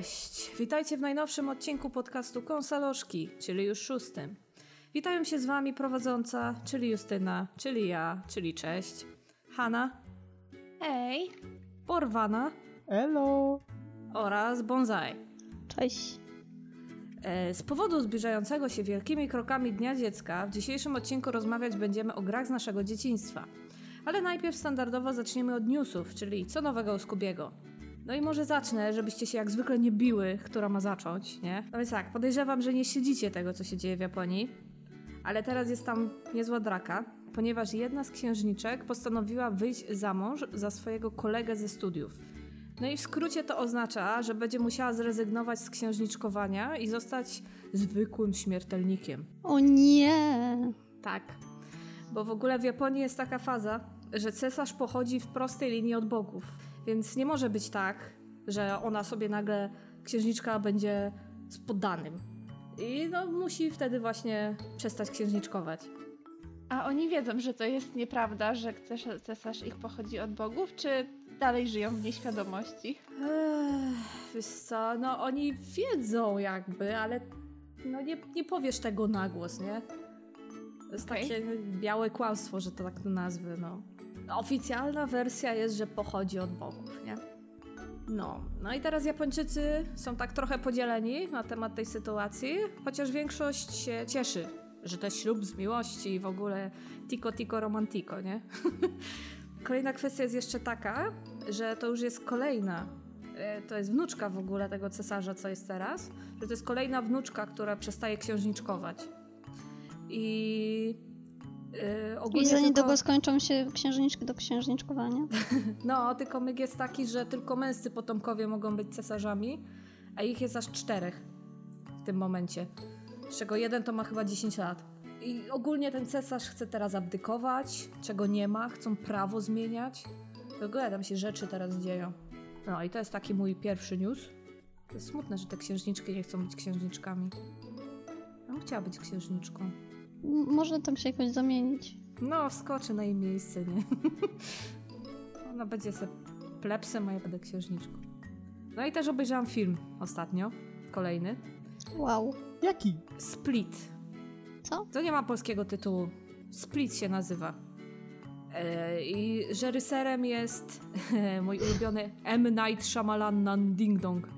Cześć! Witajcie w najnowszym odcinku podcastu Konsaloszki, czyli już szóstym. Witają się z wami prowadząca, czyli Justyna, czyli ja, czyli cześć, Hanna, Hej! Porwana Elo! oraz Bonsai. Cześć. E, Z powodu zbliżającego się wielkimi krokami Dnia Dziecka w dzisiejszym odcinku rozmawiać będziemy o grach z naszego dzieciństwa. Ale najpierw standardowo zaczniemy od newsów, czyli co nowego u Skubiego. No i może zacznę, żebyście się jak zwykle nie biły, która ma zacząć, nie? No więc tak, podejrzewam, że nie śledzicie tego, co się dzieje w Japonii, ale teraz jest tam niezła draka, ponieważ jedna z księżniczek postanowiła wyjść za mąż za swojego kolegę ze studiów. No i w skrócie to oznacza, że będzie musiała zrezygnować z księżniczkowania i zostać zwykłym śmiertelnikiem. O nie! Tak. Bo w ogóle w Japonii jest taka faza, że cesarz pochodzi w prostej linii od bogów. Więc nie może być tak, że ona sobie nagle, księżniczka będzie z poddanym. I no musi wtedy właśnie przestać księżniczkować. A oni wiedzą, że to jest nieprawda, że cesarz, ich pochodzi od bogów, czy dalej żyją w nieświadomości? Ech, wiesz co, no oni wiedzą jakby, ale no nie, nie powiesz tego na głos, nie? To jest Okej. takie białe kłamstwo, że to tak to nazwy, no. Oficjalna wersja jest, że pochodzi od bogów, nie? No, no i teraz Japończycy są tak trochę podzieleni na temat tej sytuacji, chociaż większość się cieszy, że to jest ślub z miłości i w ogóle tico tico romantico, nie? Kolejna kwestia jest jeszcze taka, że to już jest kolejna, e, to jest wnuczka w ogóle tego cesarza, co jest teraz, że to jest kolejna wnuczka, która przestaje księżniczkować. I e, ogólnie I za tylko- niedługo skończą się księżniczki do księżniczkowania. No, tylko myk jest taki, że tylko męscy potomkowie mogą być cesarzami, a ich jest aż czterech w tym momencie. Z czego jeden to ma chyba 10 lat. I ogólnie ten cesarz chce teraz abdykować, czego nie ma, chcą prawo zmieniać. W ogóle tam się rzeczy teraz dzieją. No i to jest taki mój pierwszy news. To jest smutne, że te księżniczki nie chcą być księżniczkami. Ja bym chciała być księżniczką. M- Można tam się jakoś zamienić. No, wskoczy na jej miejsce, nie? Ona będzie se plepsem, a ja będę księżniczką. No i też obejrzałam film ostatnio, kolejny. Wow. Jaki? Split. Co? To nie ma polskiego tytułu. Split się nazywa. E, I reżyserem jest mój ulubiony M. Night Shyamalan Ding Dong.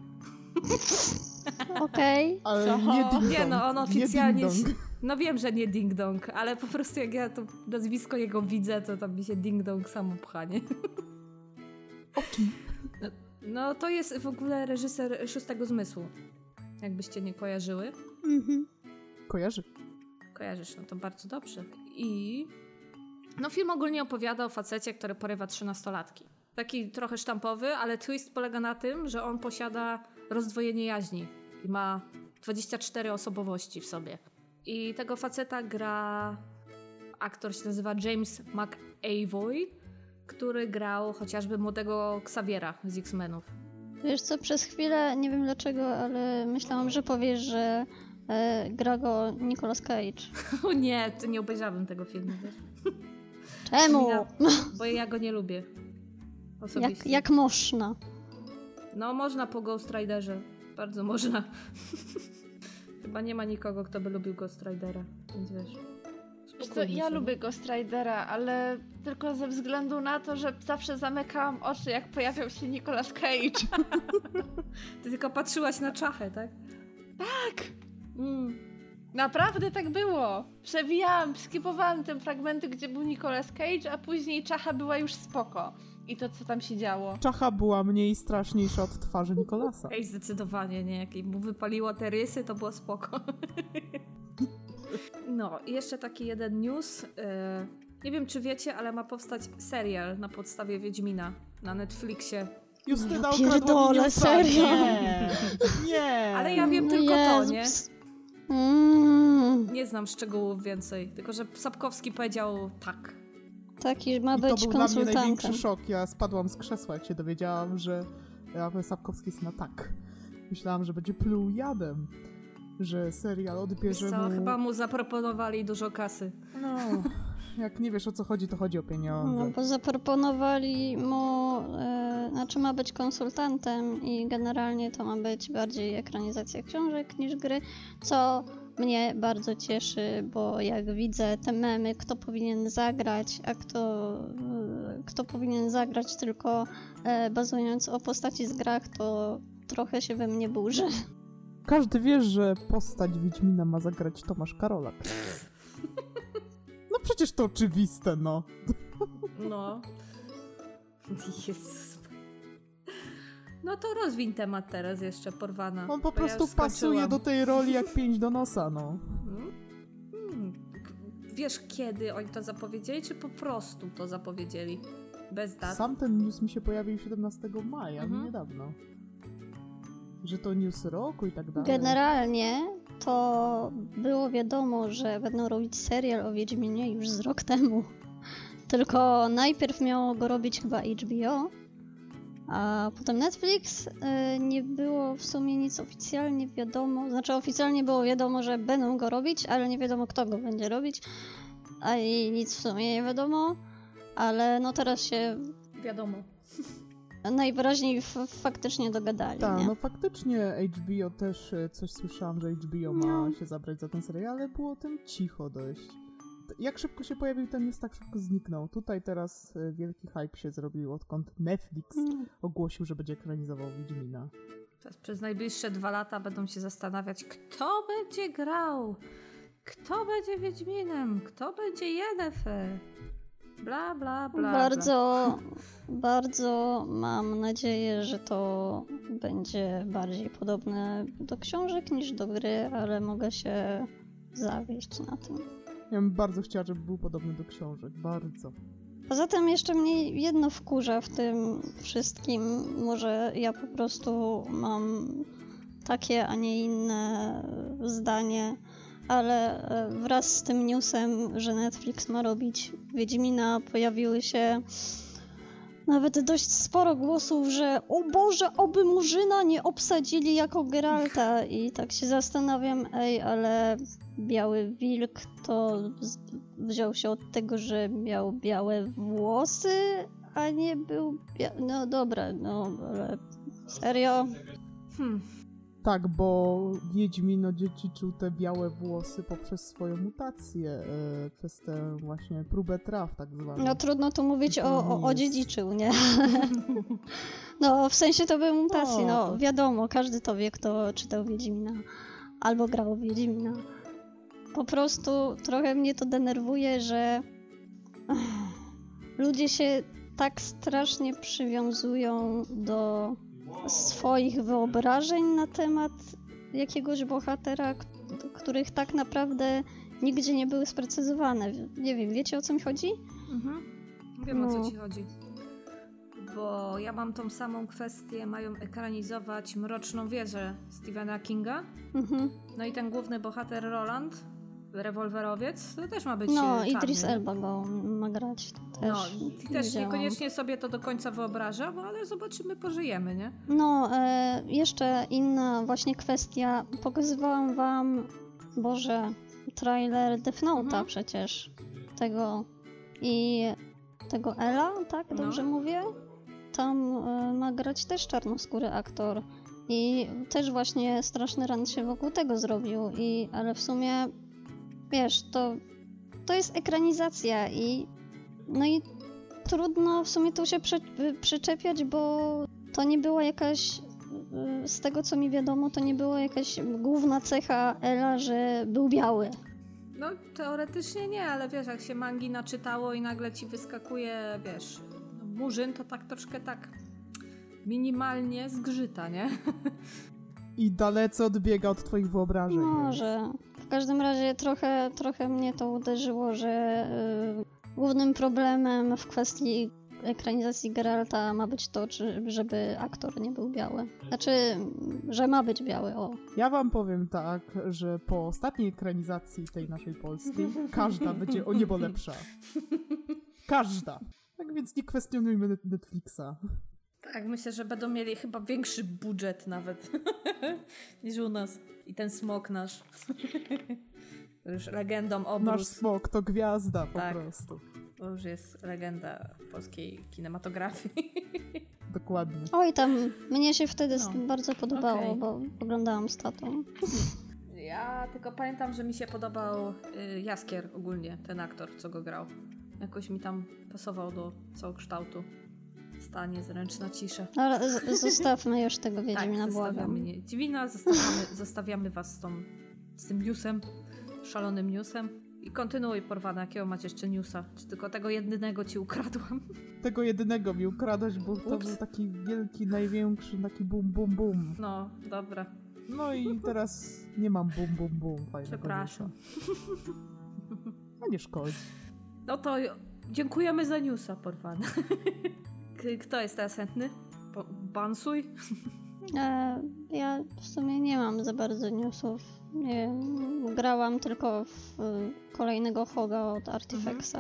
Okej. Ale Co? nie ding Nie no, on dong, oficjalnie... Nie dong. No wiem, że nie Ding Dong, ale po prostu jak ja to nazwisko jego widzę, to tam mi się Ding Dong samo pcha, nie? Oki. No to jest w ogóle reżyser Szóstego Zmysłu. Jakbyście nie kojarzyły. Mhm. Kojarzy. Kojarzysz, no to bardzo dobrze. I no film ogólnie opowiada o facecie, który porywa trzynastolatki. Taki trochę sztampowy, ale twist polega na tym, że on posiada rozdwojenie jaźni i ma 24 osobowości w sobie. I tego faceta gra aktor się nazywa James McAvoy, który grał chociażby młodego Xaviera z X-Menów. Wiesz co, przez chwilę, nie wiem dlaczego, ale myślałam, że powiesz, że e, gra go Nicolas Cage. O nie, to nie obejrzałabym tego filmu? Czemu? Ja- bo ja go nie lubię. Jak, Osobiście. jak można? No, można po Ghost Riderze. Bardzo można. Chyba nie ma nikogo, kto by lubił Ghost Ridera, więc wiesz. Wiesz co, ja lubię Ghost Ridera, ale tylko ze względu na to, że zawsze zamykałam oczy, jak pojawiał się Nicolas Cage. Ty tylko patrzyłaś na czachę, tak? Tak! Mm. Naprawdę tak było. Przewijałam, skipowałam te fragmenty, gdzie był Nicolas Cage, a później Czacha była już spoko. I to, co tam się działo. Czacha była mniej straszniejsza od twarzy Nikolasa. Ej, zdecydowanie, nie? Jak mu wypaliło te rysy, to było spoko. No, i jeszcze taki jeden news. e, Nie wiem, czy wiecie, ale ma powstać serial na podstawie Wiedźmina na Netflixie. Justyna Ja okradła pierdolę, mi serio? Nie! Nie! Ale ja wiem tylko to, nie? Jezus. Mm, Nie znam szczegółów więcej, tylko że Sapkowski powiedział tak. Taki ma I to być był dla mnie konsultantem. największy szok. Ja spadłam z krzesła, jak się dowiedziałam, że Rafał Sapkowski jest na tak. Myślałam, że będzie pluł jadem. Że serial odbierze co, mu... chyba mu zaproponowali dużo kasy. No, jak nie wiesz o co chodzi, to chodzi o No, pieniądze. bo zaproponowali mu e, znaczy ma być konsultantem i generalnie to ma być bardziej ekranizacja książek niż gry, co mnie bardzo cieszy, bo jak widzę te memy, kto powinien zagrać, a kto, e, kto powinien zagrać tylko e, bazując o postaci z grach, to trochę się we mnie burzy. Każdy wie, że postać Wiedźmina ma zagrać Tomasz Karolak. No przecież to oczywiste, no. No. Jezus. No to rozwiń temat teraz jeszcze, porwana. On po ja prostu już pasuje do tej roli jak pięć do nosa, no. Hmm. Wiesz kiedy oni to zapowiedzieli, czy po prostu to zapowiedzieli? Bez dat. Sam ten news mi się pojawił 17 maja, Mhm. niedawno. Że to news roku i tak dalej. Generalnie to było wiadomo, że będą robić serial o Wiedźminie już z rok temu. Tylko najpierw miało go robić chyba HBO, a potem Netflix. y, Nie było w sumie nic oficjalnie wiadomo. Znaczy oficjalnie było wiadomo, że będą go robić, ale nie wiadomo kto go będzie robić. A i nic w sumie nie wiadomo. Ale no teraz się Wiadomo. najwyraźniej f- faktycznie dogadali, Tak, no faktycznie HBO też e, coś słyszałam, że HBO ma No. się zabrać za ten serial, ale było o tym cicho dość. Jak szybko się pojawił ten news, tak szybko zniknął. Tutaj teraz e, wielki hype się zrobił, odkąd Netflix Mm. ogłosił, że będzie ekranizował Wiedźmina. Teraz przez najbliższe dwa lata będą się zastanawiać, kto będzie grał, kto będzie Wiedźminem, kto będzie Yennefer. Bla, bla, bla. Bardzo, bardzo mam nadzieję, że to będzie bardziej podobne do książek niż do gry, ale mogę się zawieść na tym. Ja bym bardzo chciała, żeby był podobny do książek. Bardzo. Poza tym jeszcze mnie jedno wkurza w tym wszystkim. Może ja po prostu mam takie, a nie inne zdanie, ale e, wraz z tym newsem, że Netflix ma robić Wiedźmina, pojawiły się nawet dość sporo głosów, że o Boże, oby Murzyna nie obsadzili jako Geralta i tak się zastanawiam, ej, ale Biały Wilk to wziął się od tego, że miał białe włosy, a nie był bia- No dobra, no ale serio? Hmm. Tak, bo Wiedźmin odziedziczył te białe włosy poprzez swoją mutację, e, przez tę właśnie próbę traw tak zwaną. No trudno tu mówić o, o, o Jest. dziedziczył, nie? No w sensie to były mutacje, No, no to- wiadomo, każdy to wie, kto czytał Wiedźmina albo grał w Wiedźmina. Po prostu trochę mnie to denerwuje, że ludzie się tak strasznie przywiązują do swoich wyobrażeń na temat jakiegoś bohatera, których tak naprawdę nigdzie nie były sprecyzowane. Nie wiem, wiecie o co mi chodzi? Mhm. Wiem o No. co ci chodzi. Bo ja mam tą samą kwestię, mają ekranizować Mroczną Wieżę Stephena Kinga. Mhm. No i ten główny bohater Roland, rewolwerowiec, to też ma być No, e, Idris. Elba go ma grać. To też No, i też widziałam. niekoniecznie sobie to do końca wyobrażam, ale zobaczymy, pożyjemy, nie? No, e, jeszcze inna właśnie kwestia. Pokazywałam wam, Boże, trailer Death Note'a Mhm. przecież. Tego i tego Ela, tak? No. Dobrze mówię? Tam e, ma grać też czarnoskóry aktor. I też właśnie straszny rant się wokół tego zrobił. I, ale w sumie, wiesz, to, to jest ekranizacja i no i trudno w sumie tu się przy, y, przyczepiać, bo to nie była jakaś, y, z tego co mi wiadomo, to nie była jakaś główna cecha Ela, że był biały. No, teoretycznie nie, ale wiesz, jak się mangi naczytało i nagle ci wyskakuje, wiesz, murzyn, to tak troszkę tak minimalnie zgrzyta, nie? I dalece odbiega od twoich wyobrażeń. Może. W każdym razie trochę, trochę mnie to uderzyło, że y, głównym problemem w kwestii ekranizacji Geralta ma być to, czy, żeby aktor nie był biały. Znaczy, że ma być biały, o. Ja wam powiem tak, że po ostatniej ekranizacji tej naszej polskiej, każda będzie o niebo lepsza. Każda. Tak więc nie kwestionujmy Net- Netflixa. Tak, myślę, że będą mieli chyba większy budżet nawet niż u nas. I ten smok nasz. Już legendą Nasz obrósł. smok to gwiazda po Tak. prostu. To już jest legenda polskiej kinematografii. dokładnie. Oj, tam mnie się wtedy No. bardzo podobało, Okej. bo oglądałam z tatą. Ja tylko pamiętam, że mi się podobał y, Jaskier ogólnie, ten aktor, co go grał. Jakoś mi tam pasował do całokształtu. Stanie, zręczna cisza. No, zostawmy już tego Tak, Wiedźmina, zostawiamy błagam. nie. Dziwina, zostawiamy, zostawiamy was z, tą, z tym newsem, szalonym newsem. I kontynuuj, porwana, jakiego macie jeszcze newsa? Czy tylko tego jedynego ci ukradłam? Tego jedynego mi ukradłeś, bo to Ups. był taki wielki, największy, taki bum, bum, bum. No, dobra, No i teraz nie mam bum, bum, bum fajnego przepraszam. newsa. No nie szkodzi. No to dziękujemy za newsa, porwana. Kto jest teraz chętny? Bansuj? E, ja w sumie nie mam za bardzo newsów. Nie wiem, grałam tylko w kolejnego Hoga od Artifexa.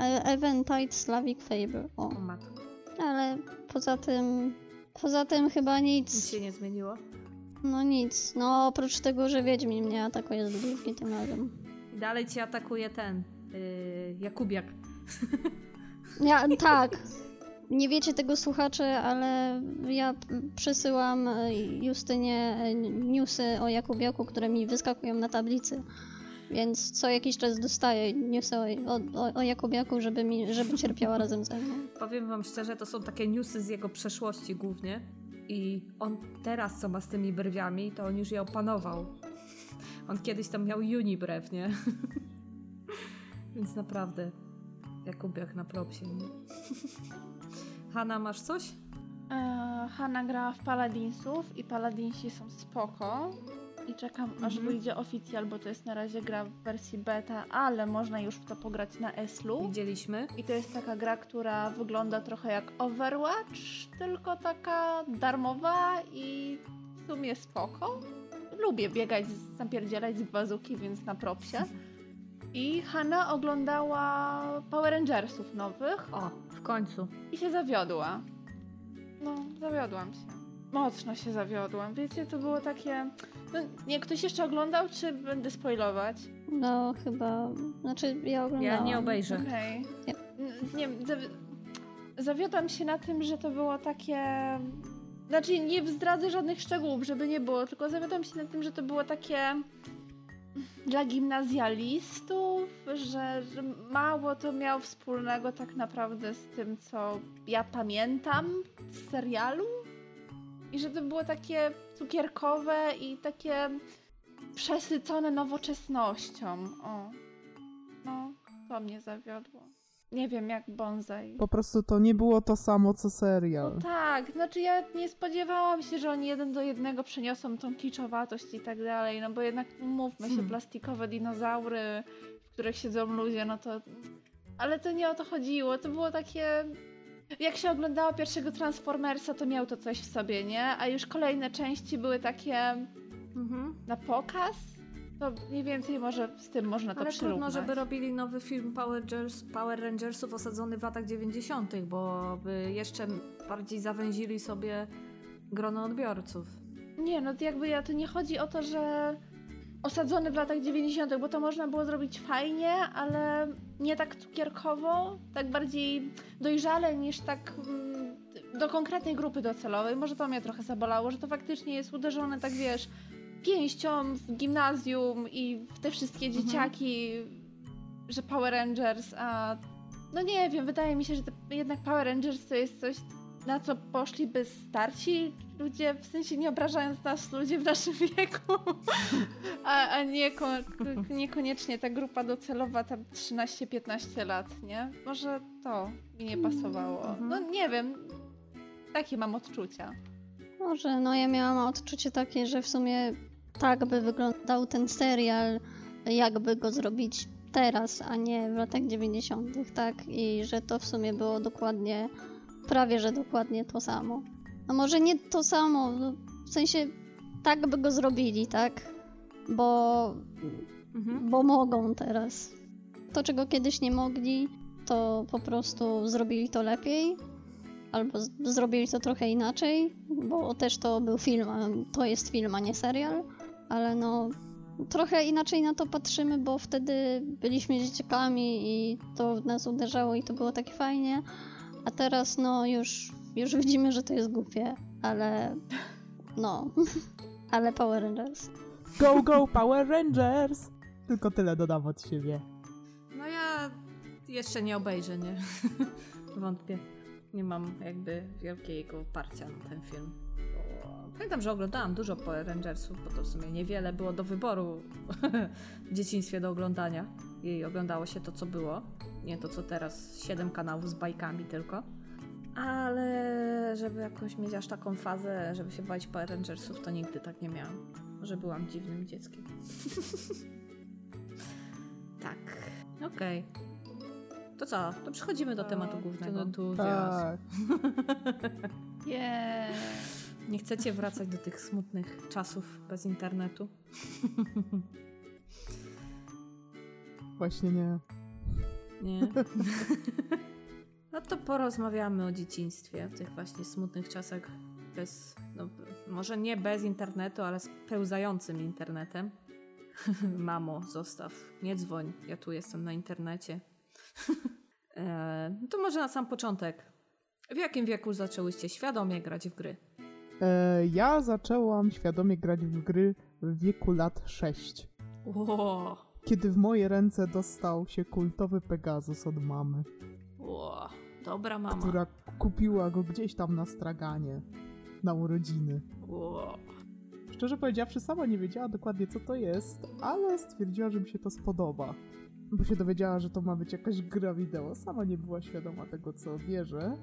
E- Eventide Slavic Fable. O, O matko, ale poza tym. Poza tym chyba nic nic. się nie zmieniło. No nic. No oprócz tego, że Wiedźmin mnie atakuje z bluzki tym razem. I dalej cię atakuje ten, yy, Jakubiak. Ja, tak. Nie wiecie tego słuchacze, ale ja przesyłam e, Justynie e, newsy o Jakubiaku, które mi wyskakują na tablicy. Więc co jakiś czas dostaję newsy o, o, o Jakubiaku, żeby, mi, żeby cierpiała razem ze mną. Powiem wam szczerze, to są takie newsy z jego przeszłości głównie. I on teraz, co ma z tymi brwiami, to on już je opanował. On kiedyś tam miał unibrew, nie? Więc naprawdę, Jakubiak na propsie, nie? Hanna, masz coś? E, Hanna grała w Paladinsów i Paladinsi są spoko. I czekam aż Mhm. wyjdzie oficjal, bo to jest na razie gra w wersji beta, ale można już w to pograć na Eslu. Widzieliśmy. I to jest taka gra, która wygląda trochę jak Overwatch, tylko taka darmowa i w sumie spoko. Lubię biegać, zapierdzielać z bazuki, więc na propsie. I Hanna oglądała Power Rangersów nowych O, w końcu. i się zawiodła. No, zawiodłam się. Mocno się zawiodłam. Wiecie, to było takie... No, nie, ktoś jeszcze oglądał, czy będę spoilować? No chyba. Znaczy ja oglądałam. Ja nie obejrzę. Okej. Nie. N- Nie zawi- zawiodłam się na tym, że to było takie... Znaczy, nie zdradzę żadnych szczegółów, żeby nie było, tylko zawiodłam się na tym, że to było takie dla gimnazjalistów, że, mało to miało wspólnego tak naprawdę z tym, co ja pamiętam z serialu. I że to było takie cukierkowe i takie przesycone nowoczesnością. O. No, to mnie zawiodło. Nie wiem, jak bonsai. Po prostu to nie było to samo, co No serial. tak, znaczy ja nie spodziewałam się, że oni jeden do jednego przeniosą tą kiczowatość i tak dalej, no bo jednak mówmy się, Hmm. plastikowe dinozaury, w których siedzą ludzie, no to... Ale to nie o to chodziło, to było takie... Jak się oglądało pierwszego Transformersa, to miał to coś w sobie, nie? A już kolejne części były takie Mhm. na pokaz, to mniej więcej może z tym można to Ale przyrównać. trudno, żeby robili nowy film Power, Rangers, Power Rangersów osadzony w latach 90., bo by jeszcze bardziej zawęzili sobie grono odbiorców. Nie, no to jakby ja to nie chodzi o to, że osadzony w latach 90., bo to można było zrobić fajnie, ale nie tak cukierkowo, tak bardziej dojrzale niż tak mm, do konkretnej grupy docelowej. Może to mnie trochę zabolało, że to faktycznie jest uderzone tak wiesz pięścią w gimnazjum i w te wszystkie Mhm. dzieciaki, że Power Rangers, a no nie wiem, wydaje mi się, że jednak Power Rangers to jest coś, na co poszliby starsi ludzie, w sensie nie obrażając nas, ludzie w naszym wieku, a, a nieko, niekoniecznie ta grupa docelowa tam 13-15 lat, nie? Może to mi nie pasowało. Mhm. No nie wiem, takie mam odczucia. Może, no ja miałam odczucie takie, że w sumie tak by wyglądał ten serial, jakby go zrobić teraz, a nie w latach 90., tak? I że to w sumie było dokładnie, prawie że dokładnie to samo. No może nie to samo, no, w sensie tak by go zrobili, tak? Bo, Mhm. bo mogą teraz. To, czego kiedyś nie mogli, to po prostu zrobili to lepiej. Albo zrobili to trochę inaczej, bo też to był film, to jest film, a nie serial. Ale no, trochę inaczej na to patrzymy, bo wtedy byliśmy dzieciakami i to w nas uderzało i to było takie fajnie. A teraz no już już widzimy, że to jest głupie, ale no, ale Power Rangers. Go, go, Power Rangers! Tylko tyle dodam od siebie. No ja jeszcze nie obejrzę, nie? Wątpię. Nie mam jakby wielkiego oparcia na ten film. Pamiętam, że oglądałam dużo Power Rangersów, bo to w sumie niewiele było do wyboru w dzieciństwie do oglądania. I oglądało się to, co było. Nie to, co teraz. Siedem kanałów z bajkami tylko. Ale żeby jakoś mieć aż taką fazę, żeby się bać Power Rangersów, to nigdy tak nie miałam. Może byłam dziwnym dzieckiem. tak. Okej. To co? To przechodzimy do Tak, tematu głównego. ten Entuzjazm. Tak. Yeah. Nie chcecie wracać do tych smutnych czasów bez internetu? Właśnie nie. Nie. No to porozmawiamy o dzieciństwie, w tych właśnie smutnych czasach bez, no może nie bez internetu, ale z pełzającym internetem. Mamo, zostaw, nie dzwoń, ja tu jestem na internecie. e, to może na sam początek. W jakim wieku zaczęłyście świadomie grać w gry? E, ja zaczęłam świadomie grać w gry w wieku lat 6. Ło, Kiedy w moje ręce dostał się kultowy Pegasus od mamy, ło, dobra mama. która kupiła go gdzieś tam na straganie na urodziny. Ło. Szczerze powiedziawszy, sama nie wiedziała dokładnie co to jest, ale stwierdziła, że mi się to spodoba. Bo się dowiedziała, że to ma być jakaś gra wideo. Sama nie była świadoma tego, co bierze,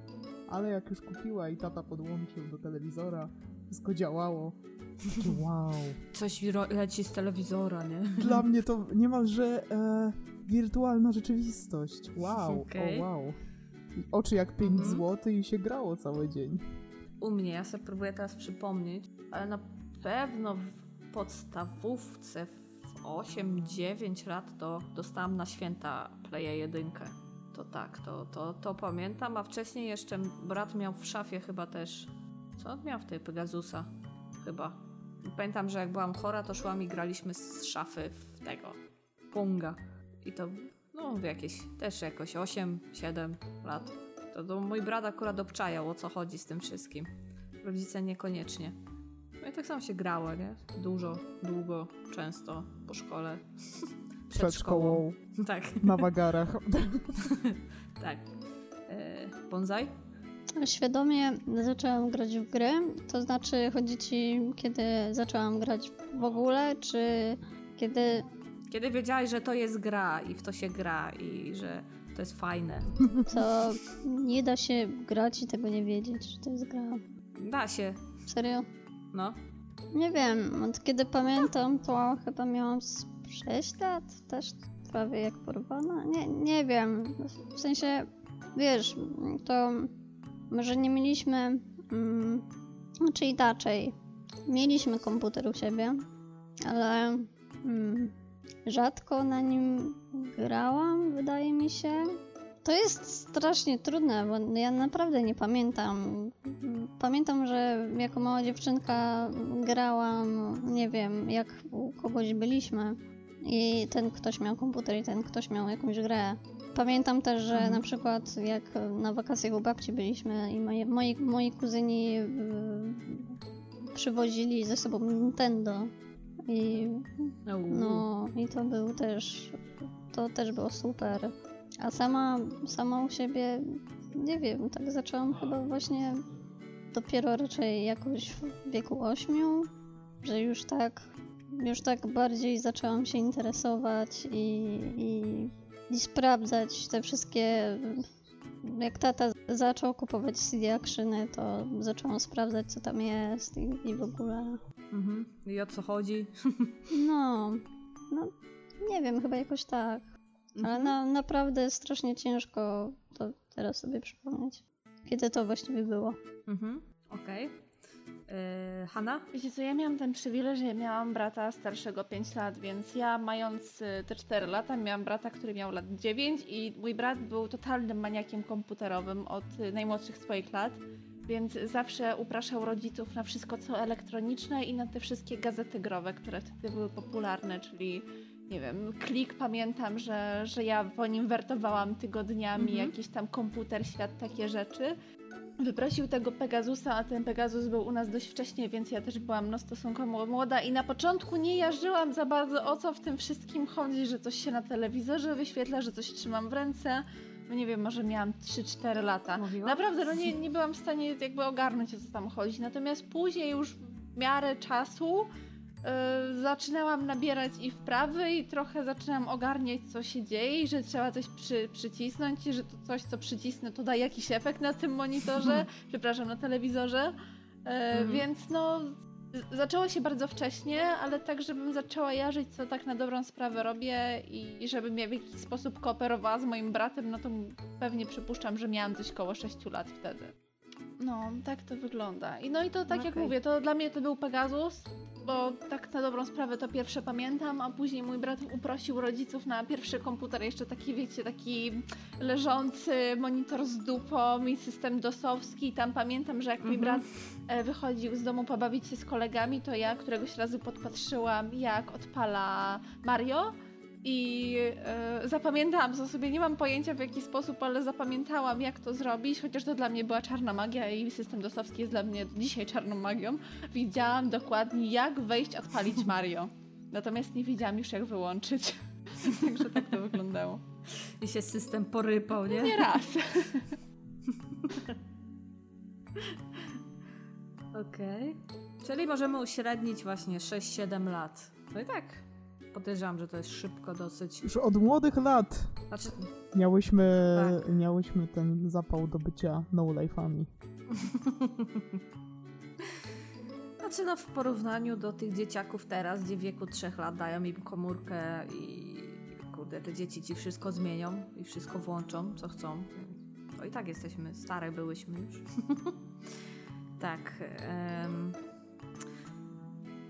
ale jak już kupiła i tata podłączył do telewizora, wszystko działało. Wow. Coś leci z telewizora, nie? Dla mnie to niemalże e, wirtualna rzeczywistość. Wow, Okej. o wow. I oczy jak 5 Mhm. zł i się grało cały dzień. U mnie, ja sobie próbuję teraz przypomnieć, ale na pewno w podstawówce w 8-9 lat to dostałam na święta Playa 1. To tak, to, to, to pamiętam, a wcześniej jeszcze brat miał w szafie chyba też. Co on miał w tej Pegasusa? Chyba. Pamiętam, że jak byłam chora, to szłam i graliśmy z szafy w tego Punga. I to, no, jakieś, też jakoś 8-7 lat. To, to mój brat akurat obczajał, o co chodzi z tym wszystkim. Rodzice niekoniecznie. No i tak samo się grało, nie? Dużo, długo, często, po szkole. Przed szkołą, Tak, na wagarach. tak. E, bonsai? Świadomie zaczęłam grać w gry, to znaczy chodzi ci, kiedy zaczęłam grać w ogóle, czy kiedy Kiedy wiedziałeś, że to jest gra i w to się gra i że to jest fajne. to nie da się grać i tego nie wiedzieć, że to jest gra. Da się, Serio? No. Nie wiem, od kiedy pamiętam, to chyba miałam z 6 lat, też prawie jak porwana. Nie, nie wiem, w sensie, wiesz, to może nie mieliśmy, mm, znaczy inaczej, mieliśmy komputer u siebie, ale mm, rzadko na nim grałam, wydaje mi się. To jest strasznie trudne, bo ja naprawdę nie pamiętam. Pamiętam, że jako mała dziewczynka grałam, nie wiem, jak u kogoś byliśmy i ten ktoś miał komputer i ten ktoś miał jakąś grę. Pamiętam też, że Mhm. na przykład jak na wakacjach u babci byliśmy i moi, moi, moi kuzyni y, przywozili ze sobą Nintendo i no i to był też, to też było super. A sama, sama u siebie, nie wiem, tak zaczęłam chyba właśnie dopiero raczej jakoś w wieku ośmiu, że już tak, już tak bardziej zaczęłam się interesować i, i, i sprawdzać te wszystkie, jak tata zaczął kupować CD Actiony, to zaczęłam sprawdzać co tam jest i, i w ogóle. Mhm. I o co chodzi? No, no nie wiem, chyba jakoś tak. Ale Mhm. na, naprawdę strasznie ciężko to teraz sobie przypomnieć. Kiedy to właściwie było? Mhm. Okej. E, Hanna? Wiecie co, ja miałam ten przywilej, że miałam brata starszego 5 lat, więc ja mając y, te 4 lata miałam brata, który miał lat 9 i mój brat był totalnym maniakiem komputerowym od y, najmłodszych swoich lat, więc zawsze upraszał rodziców na wszystko co elektroniczne i na te wszystkie gazety growe, które wtedy były popularne, czyli nie wiem, klik pamiętam, że, że ja po nim wertowałam tygodniami, Mhm. jakiś tam komputer, świat, takie rzeczy. wyprosił tego Pegasusa, a ten Pegasus był u nas dość wcześnie, więc ja też byłam no stosunkowo młoda i na początku nie jarzyłam za bardzo o co w tym wszystkim chodzi, że coś się na telewizorze wyświetla, że coś trzymam w ręce. No nie wiem, może miałam 3-4 lata. Mówiła? Naprawdę, no nie, nie byłam w stanie jakby ogarnąć o co tam chodzi. Natomiast później już w miarę czasu yy, zaczynałam nabierać i wprawy i trochę zaczynałam ogarniać co się dzieje i że trzeba coś przy, przycisnąć i że to coś co przycisnę to da jakiś efekt na tym monitorze, przepraszam, na telewizorze. Yy, Mhm. Więc no zaczęło się bardzo wcześnie, ale tak żebym zaczęła jarzyć co tak na dobrą sprawę robię i żebym ja w jakiś sposób kooperowała z moim bratem, no to pewnie przypuszczam, że miałam coś koło 6 lat wtedy. No, tak to wygląda. I no i to tak jak Okej. mówię, to dla mnie to był Pegasus, bo tak na dobrą sprawę to pierwsze pamiętam, a później mój brat uprosił rodziców na pierwszy komputer, jeszcze taki, wiecie, taki leżący monitor z dupą i system dosowski. I tam pamiętam, że jak mój Mhm. brat e, wychodził z domu pobawić się z kolegami, to ja któregoś razu podpatrzyłam, jak odpala Mario. I e, zapamiętałam to sobie, nie mam pojęcia w jaki sposób, ale zapamiętałam jak to zrobić, chociaż to dla mnie była czarna magia i system dosowski jest dla mnie dzisiaj czarną magią. Widziałam dokładnie jak wejść, odpalić Mario. Natomiast nie wiedziałam już jak wyłączyć. Także tak to wyglądało. I się system porypał, nie? Nie raz. Okej. Czyli możemy uśrednić właśnie 6-7 lat. No i tak. Podejrzewam, że to jest szybko dosyć. Już od młodych lat Znaczy, miałyśmy, Tak. miałyśmy ten zapał do bycia no-life'ami. znaczy no w porównaniu do tych dzieciaków teraz, gdzie w wieku 3 lat dają im komórkę i kurde, te dzieci ci wszystko zmienią i wszystko włączą, co chcą. To i tak jesteśmy, stare byłyśmy już. tak. em,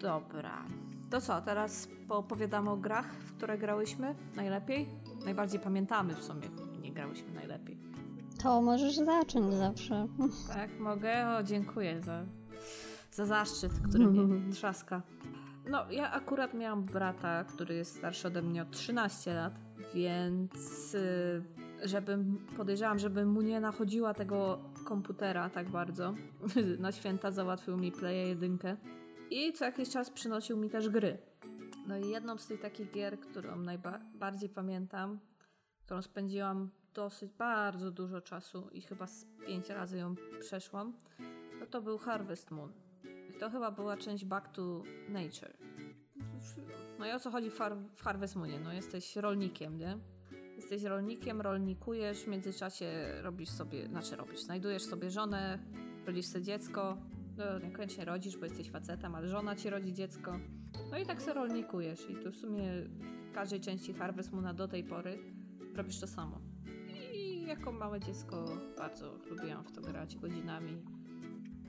dobra. To co, teraz poopowiadamy o grach, w które grałyśmy najlepiej? Najbardziej pamiętamy w sumie. Nie grałyśmy najlepiej. To możesz zacząć zawsze. Tak, mogę? O, dziękuję za, za zaszczyt, który mnie trzaska. No, ja akurat miałam brata, który jest starszy ode mnie o 13 lat, więc y, żebym, podejrzewam, żebym mu nie nachodziła tego komputera tak bardzo. Na święta załatwił mi Playa jedynkę i co jakiś czas przynosił mi też gry. No i jedną z tych takich gier, którą najbardziej pamiętam, którą spędziłam dosyć bardzo dużo czasu i chyba z pięć razy ją przeszłam, no to był Harvest Moon. I to chyba była część Back to Nature. No i o co chodzi w, Har- w Harvest Moonie? No jesteś rolnikiem, nie? Jesteś rolnikiem, rolnikujesz, w międzyczasie robisz sobie, znaczy robisz, znajdujesz sobie żonę, rodzisz sobie dziecko, no niekoniecznie rodzisz, bo jesteś facetem, ale żona ci rodzi dziecko. No i tak sobie rolnikujesz i tu w sumie w każdej części Harvest Moona do tej pory robisz to samo. I jako małe dziecko bardzo lubiłam w to grać godzinami.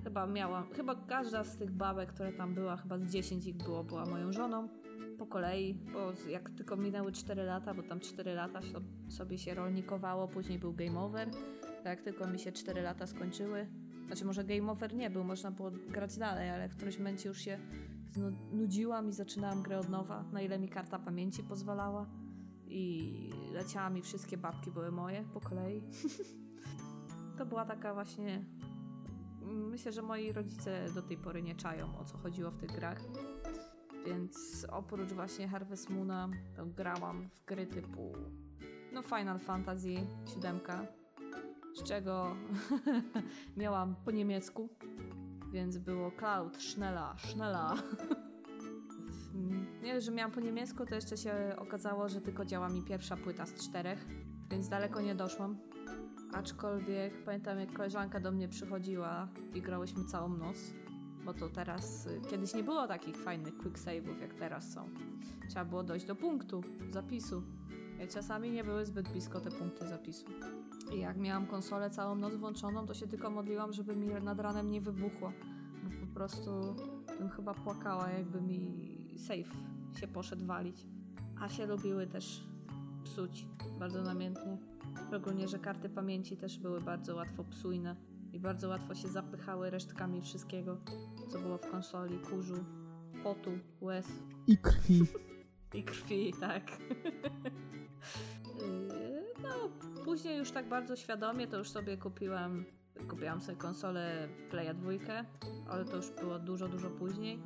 Chyba miałam, chyba każda z tych babek, które tam była, chyba z 10 ich było, była moją żoną po kolei, bo jak tylko minęły 4 lata, bo tam 4 lata sobie się rolnikowało, później był game over, to jak tylko mi się 4 lata skończyły, znaczy może game over nie był, można było grać dalej, ale w którymś momencie już się nudziłam i zaczynałam grę od nowa, na ile mi karta pamięci pozwalała i leciała mi wszystkie babki były moje po kolei. to była taka właśnie. Myślę, że moi rodzice do tej pory nie czają o co chodziło w tych grach. Więc oprócz właśnie Harvest Moona grałam w gry typu no Final Fantasy 7, z czego miałam po niemiecku, więc było Cloud, Schnella, Schnella. Nie, że miałam po niemiecku, to jeszcze się okazało, że tylko działa mi pierwsza płyta z czterech, więc daleko nie doszłam. Aczkolwiek pamiętam, jak koleżanka do mnie przychodziła i grałyśmy całą noc, bo to teraz, y, kiedyś nie było takich fajnych quick save'ów jak teraz są. Trzeba było dojść do punktu zapisu. I czasami nie były zbyt blisko te punkty zapisu. I jak miałam konsolę całą noc włączoną, to się tylko modliłam, żeby mi nad ranem nie wybuchła. Bo po prostu bym chyba płakała, jakby mi save się poszedł walić. A się lubiły też psuć bardzo namiętnie. Szczególnie, że karty pamięci też były bardzo łatwo psujne i bardzo łatwo się zapychały resztkami wszystkiego, co było w konsoli, kurzu, potu, łez I krwi. i krwi, tak. Później już tak bardzo świadomie to już sobie kupiłam Kupiłam sobie konsolę Playa 2, ale to już było dużo, dużo później.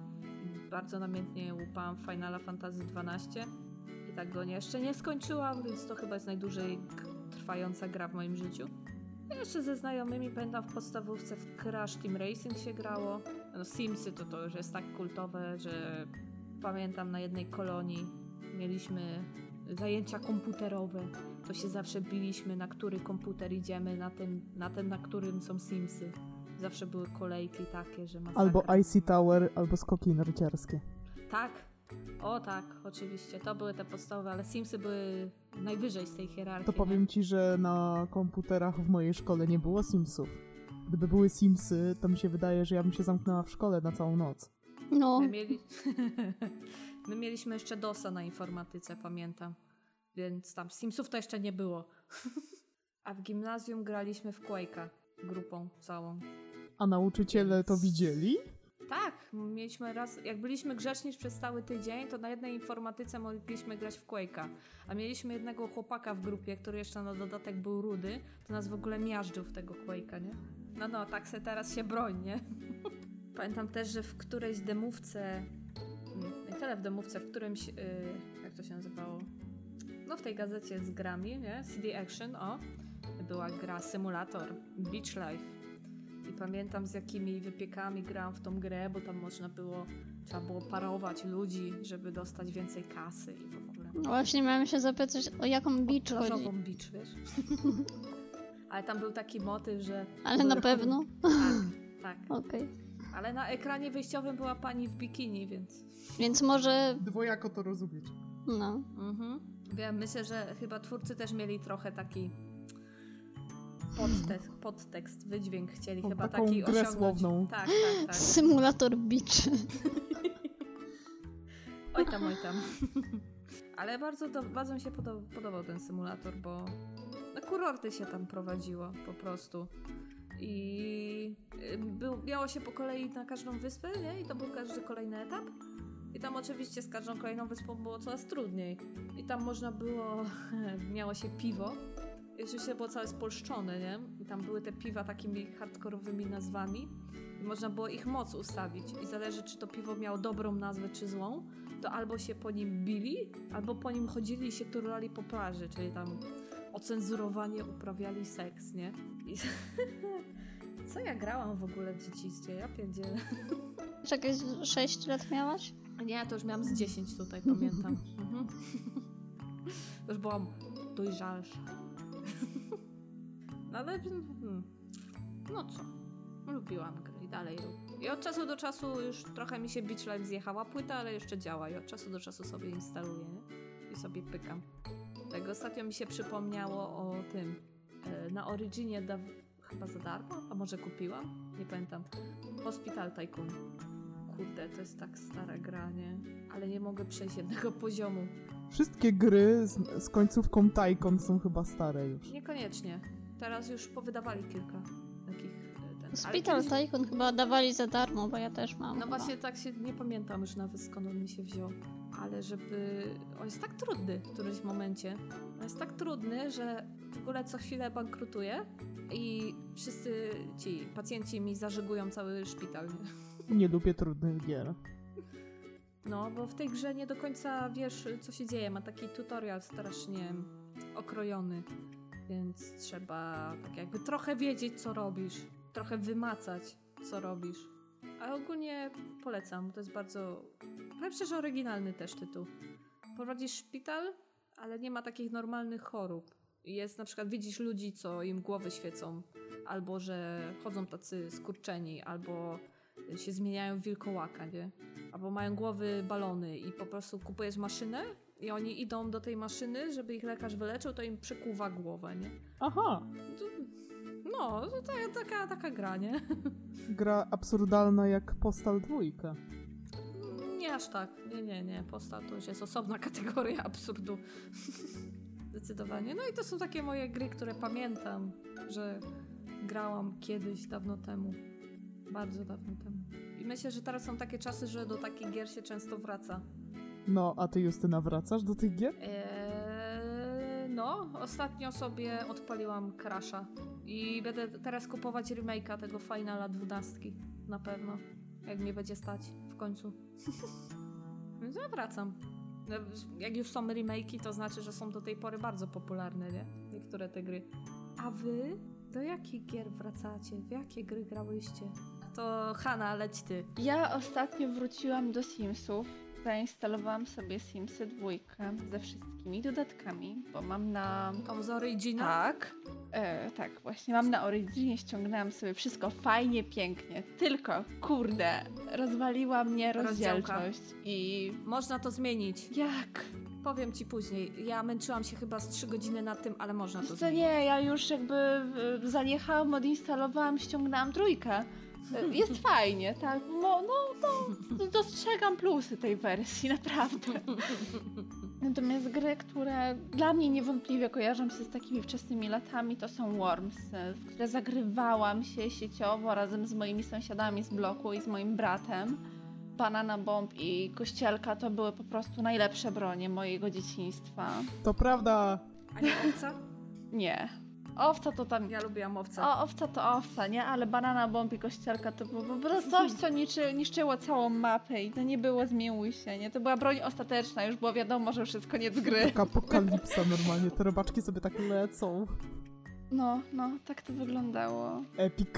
Bardzo namiętnie łupałam Finala Fantasy XII i tak go nie, jeszcze nie skończyłam, więc to chyba jest najdłużej trwająca gra w moim życiu. Jeszcze ze znajomymi pamiętam w podstawówce w Crash Team Racing się grało. No Simsy to to już jest tak kultowe, że pamiętam na jednej kolonii mieliśmy zajęcia komputerowe. To się zawsze biliśmy, na który komputer idziemy, na ten, na, ten, na którym są Simsy. Zawsze były kolejki takie, że masakra. Albo IC Tower, albo skoki narciarskie. Tak. O tak, oczywiście. To były te podstawowe, ale Simsy były najwyżej z tej hierarchii. To nie? powiem ci, że na komputerach w mojej szkole nie było Simsów. Gdyby były Simsy, to mi się wydaje, że ja bym się zamknęła w szkole na całą noc. No, My, mieli... My mieliśmy jeszcze DOSa na informatyce, pamiętam. Więc tam Simsów to jeszcze nie było. A w gimnazjum graliśmy w Quake'a grupą całą. A nauczyciele to widzieli? Tak, mieliśmy raz, jak byliśmy grzeczni przez cały tydzień, to na jednej informatyce mogliśmy grać w Quake'a. A mieliśmy jednego chłopaka w grupie, który jeszcze na dodatek był rudy, to nas w ogóle miażdżył w tego Quake'a, nie? No no, tak se teraz się broń, nie? Pamiętam też, że w którejś demówce, nie tyle w demówce, w którymś, yy, jak to się nazywało? No w tej gazecie z grami, nie? CD Action, o, była gra symulator Beach Life. I pamiętam z jakimi wypiekami grałam w tą grę, bo tam można było, trzeba było parować ludzi, żeby dostać więcej kasy i w ogóle. no właśnie miałem się zapytać, o jaką beach chodzi. Plażową beach, wiesz? Ale tam był taki motyw, że... Ale na pewno? Tak, tak. Okej. Ale na ekranie wyjściowym była pani w bikini, więc... Więc może, Dwojako to rozumieć. no. Mhm. Wiem, myślę, że chyba twórcy też mieli trochę taki podtekst, podtekst wydźwięk chcieli O, chyba taką taki grę osiągnąć. słowną. Tak, tak, tak. Symulator beach. Oj tam, oj tam. Ale bardzo, do, bardzo mi się podo- podobał ten symulator, bo no, kurorty się tam prowadziło po prostu. I y, był, miało się po kolei na każdą wyspę, nie? I to był każdy kolejny etap. I tam oczywiście z każdą kolejną wyspą było coraz trudniej. I tam można było, miało się piwo. I oczywiście było całe spolszczone, nie? I tam były te piwa takimi hardkorowymi nazwami. I można było ich moc ustawić. I zależy, czy to piwo miało dobrą nazwę, czy złą to albo się po nim bili, albo po nim chodzili i się turlali po plaży, czyli tam ocenzurowanie uprawiali seks, nie? I... Co ja grałam w ogóle w dzieciństwie? Ja pierdzielę. Czekaj, 6 lat miałaś? Nie, to już miałam z 10 tutaj, pamiętam. Mhm. Już byłam dojrzalsza. No ale... hmm, No co? Lubiłam gry i dalej lubię. I od czasu do czasu już trochę mi się Beach Life zjechała płyta, ale jeszcze działa i od czasu do czasu sobie instaluję, nie? I sobie pykam. Tak ostatnio mi się przypomniało o tym. e, Na Originie chyba za darmo, a może kupiłam? Nie pamiętam. Hospital Tycoon. Kurde, to jest tak stara gra, nie? Ale nie mogę przejść jednego poziomu. Wszystkie gry z, z końcówką Tycoon są chyba stare już. Niekoniecznie. Teraz już powydawali kilka takich. e, Ten. ale Spital kiedyś- Tycoon chyba dawali za darmo, bo ja też mam. No chyba. właśnie tak się nie pamiętam już nawet skąd on mi się wziął. Ale żeby. On jest tak trudny w którymś momencie. On jest tak trudny, że w ogóle co chwilę bankrutuje i wszyscy ci pacjenci mi zażygują cały szpital. Nie? Lubię trudnych gier. No, bo w tej grze nie do końca wiesz, co się dzieje. Ma taki tutorial strasznie okrojony, więc trzeba tak jakby trochę wiedzieć, co robisz, trochę wymacać, co robisz. Ale ogólnie polecam, bo to jest bardzo, powiem szczerze, oryginalny też tytuł. Prowadzisz szpital, ale nie ma takich normalnych chorób. Jest na przykład, widzisz ludzi, co im głowy świecą, albo że chodzą tacy skurczeni, albo się zmieniają w wilkołaka, nie? Albo mają głowy balony i po prostu kupujesz maszynę i oni idą do tej maszyny, żeby ich lekarz wyleczył, to im przekuwa głowę, nie? Aha, no, to taka, taka, taka gra, nie? gra absurdalna jak Postal dwójka. Nie aż tak. Nie, nie, nie. Posta to już jest osobna kategoria absurdu. Zdecydowanie. No i to są takie moje gry, które pamiętam, że grałam kiedyś, dawno temu. Bardzo dawno temu. I myślę, że teraz są takie czasy, że do takich gier się często wraca. No, a ty Justyna wracasz do tych gier? Eee, No, ostatnio sobie odpaliłam Crasha i będę teraz kupować remake'a tego Finala 12 na pewno, jak mnie będzie stać w końcu. Więc ja wracam. No, Jak już są remake'i, to znaczy, że są do tej pory bardzo popularne, nie? Niektóre te gry. A wy? Do jakich gier wracacie? W jakie gry grałyście? To Hanna, leć ty. Ja ostatnio wróciłam do Simsów. Zainstalowałam sobie Simsy dwójkę ze wszystkimi dodatkami, bo mam na... Tą z Origina? Tak. E, tak, właśnie mam na Originie, ściągnęłam sobie wszystko fajnie, pięknie. Tylko, kurde, rozwaliła mnie rozdzielczość i... Można to zmienić. Jak? Powiem ci później. Ja męczyłam się chyba z 3 godziny nad tym, ale można to Co zmienić. nie, ja już jakby zaniechałam, odinstalowałam, ściągnęłam trójkę. Jest fajnie, tak. No, no, no, dostrzegam plusy tej wersji, naprawdę. Natomiast gry, które dla mnie niewątpliwie kojarzą się z takimi wczesnymi latami, to są Wormsy, w które zagrywałam się sieciowo razem z moimi sąsiadami z bloku i z moim bratem. Banana Bomb i Kościelka to były po prostu najlepsze bronie mojego dzieciństwa. To prawda! A nie owca? Nie. Owca to tam. Ja lubiłam owce. O, owca to owca, nie? Ale banana bomb i kościelka to było po prostu coś, co niczy, niszczyło całą mapę i to nie było zmiłuj się, nie? To była broń ostateczna, już było wiadomo, że już jest koniec gry. Taka apokalipsa normalnie, te robaczki sobie tak lecą. No, no, tak to wyglądało. Epic.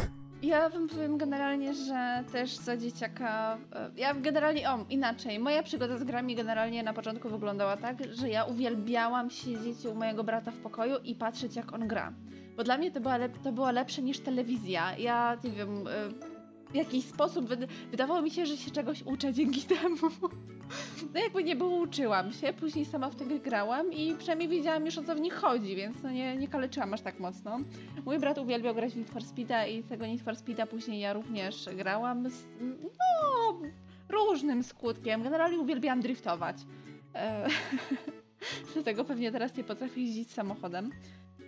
Ja wam powiem generalnie, że też za dzieciaka. e, Ja generalnie, o, inaczej. Moja przygoda z grami generalnie na początku wyglądała tak, że ja uwielbiałam siedzieć u mojego brata w pokoju i patrzeć, jak on gra. Bo dla mnie to, była to było lepsze niż telewizja. Ja nie wiem. e, W jakiś sposób wyd- wydawało mi się, że się czegoś uczę dzięki temu. No jakby nie było, uczyłam się, później sama w gry grałam i przynajmniej wiedziałam już o co w nich chodzi, więc no nie, nie kaleczyłam aż tak mocno. Mój brat uwielbiał grać w Need for Speeda i tego Need for Speeda później ja również grałam z no, różnym skutkiem. Generalnie uwielbiałam driftować. E, Dlatego pewnie teraz nie potrafię jeździć samochodem.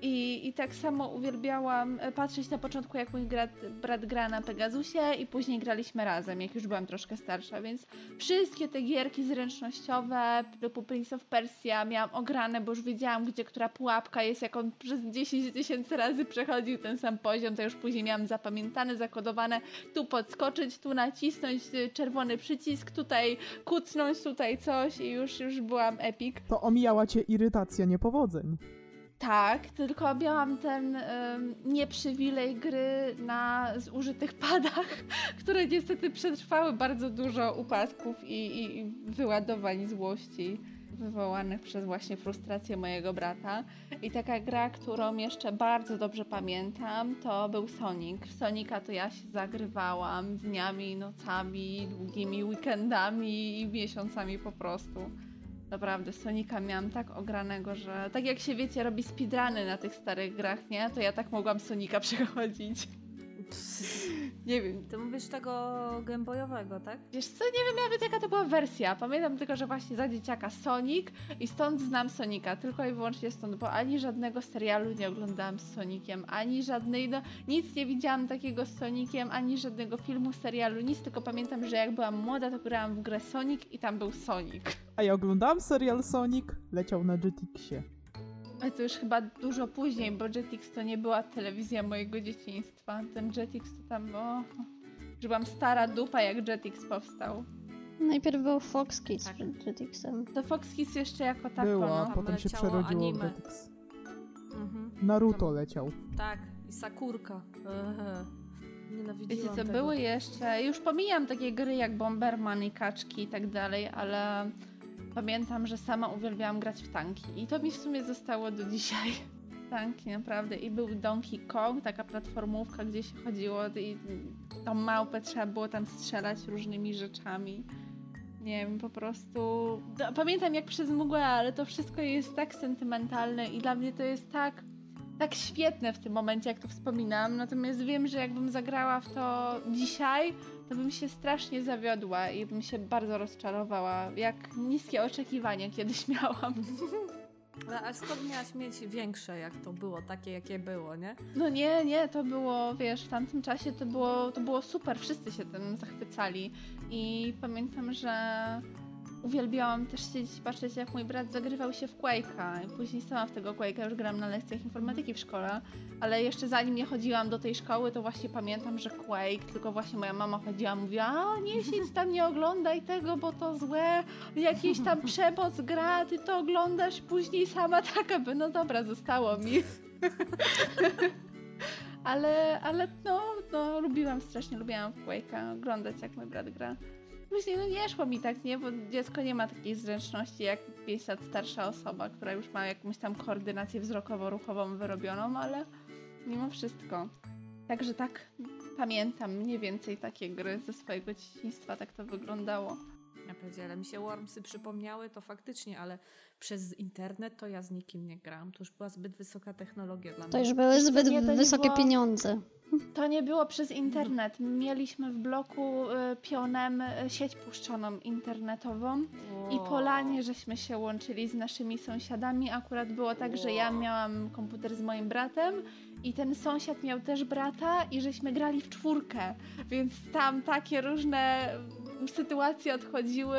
I, I tak samo uwielbiałam e, patrzeć na początku, jak mój brat, brat gra na Pegasusie i później graliśmy razem, jak już byłam troszkę starsza, więc wszystkie te gierki zręcznościowe typu Prince of Persia miałam ograne, bo już wiedziałam, gdzie która pułapka jest, jak on przez 10 tysięcy razy przechodził ten sam poziom, to już później miałam zapamiętane, zakodowane, tu podskoczyć, tu nacisnąć y, czerwony przycisk, tutaj kucnąć, tutaj coś i już, już byłam epic. To omijała cię irytacja niepowodzeń. Tak, tylko miałam ten ym, nieprzywilej gry na zużytych padach, które niestety przetrwały bardzo dużo upadków i, i, i wyładowań złości wywołanych przez właśnie frustrację mojego brata. I taka gra, którą jeszcze bardzo dobrze pamiętam, to był Sonic. W Sonika to ja się zagrywałam dniami, nocami, długimi weekendami i miesiącami po prostu. Naprawdę, Sonika miałam tak ogranego, że tak jak się wiecie, robi speedruny na tych starych grach, nie? To ja tak mogłam Sonika przechodzić. Nie wiem. Ty mówisz tego gameboyowego, tak? Wiesz co, nie wiem nawet jaka to była wersja. Pamiętam tylko, że właśnie za dzieciaka Sonic i stąd znam Sonika. Tylko i wyłącznie stąd, bo ani żadnego serialu nie oglądałam z Sonikiem, ani żadnej, no nic nie widziałam takiego z Sonikiem, ani żadnego filmu, serialu, nic. Tylko pamiętam, że jak byłam młoda, to grałam w grę Sonic i tam był Sonic. A ja oglądałam serial Sonic, leciał na Jetixie. Ale to już chyba dużo później, bo Jetix to nie była telewizja mojego dzieciństwa. Ten Jetix to tam, o... Że byłam stara dupa, jak Jetix powstał. Najpierw był Fox Kids Tak. przed Jetixem. To Fox Kids jeszcze jako tako, Była, no. Tam potem się leciało przerodziło w anime. Jetix. Mhm. Naruto leciał. Tak, i Sakurka. Ehe. Nienawidziłam Wiecie co, tego. były jeszcze, już pomijam takie gry jak Bomberman i Kaczki i tak dalej, ale pamiętam, że sama uwielbiałam grać w tanki i to mi w sumie zostało do dzisiaj. Tanki naprawdę i był Donkey Kong, taka platformówka, gdzie się chodziło i tą małpę trzeba było tam strzelać różnymi rzeczami. Nie wiem, po prostu. d- Pamiętam jak przez mgłę, ale to wszystko jest tak sentymentalne i dla mnie to jest tak tak świetne w tym momencie, jak to wspominam. Natomiast wiem, że jakbym zagrała w to dzisiaj, to bym się strasznie zawiodła i bym się bardzo rozczarowała. Jak niskie oczekiwania kiedyś miałam. No, a skąd miałaś mieć większe, jak to było, takie jakie było, nie? No nie, nie, to było, wiesz, w tamtym czasie to było, to było super, wszyscy się tym zachwycali. I pamiętam, że uwielbiałam też siedzieć i patrzeć, jak mój brat zagrywał się w Quake'a. I później sama w tego Quake'a już gram na lekcjach informatyki w szkole. Ale jeszcze zanim nie chodziłam do tej szkoły, to właśnie pamiętam, że Quake, tylko właśnie moja mama chodziła, mówiła, a nie siedź tam, nie oglądaj tego, bo to złe, jakieś tam przemoc gra, ty to oglądasz, później sama taka by, no dobra, zostało mi. ale, ale no, no, lubiłam strasznie, lubiłam w Quake'a oglądać, jak mój brat gra. Później no nie szło mi tak, nie? Bo dziecko nie ma takiej zręczności jak 5 lat starsza osoba, która już ma jakąś tam koordynację wzrokowo-ruchową wyrobioną, ale mimo wszystko. Także tak pamiętam mniej więcej takie gry ze swojego dzieciństwa, tak to wyglądało. Ja powiedziałem, mi się Wormsy przypomniały, to faktycznie, ale przez internet to ja z nikim nie grałam. To już była zbyt wysoka technologia dla To mnie. już były zbyt to nie wysokie było- pieniądze. To nie było przez internet. Mieliśmy w bloku y, pionem y, sieć puszczoną internetową i Wow. po lanie żeśmy się łączyli z naszymi sąsiadami. Akurat było tak, że ja Wow. miałam komputer z moim bratem i ten sąsiad miał też brata i żeśmy grali w czwórkę, więc tam takie różne sytuacje odchodziły.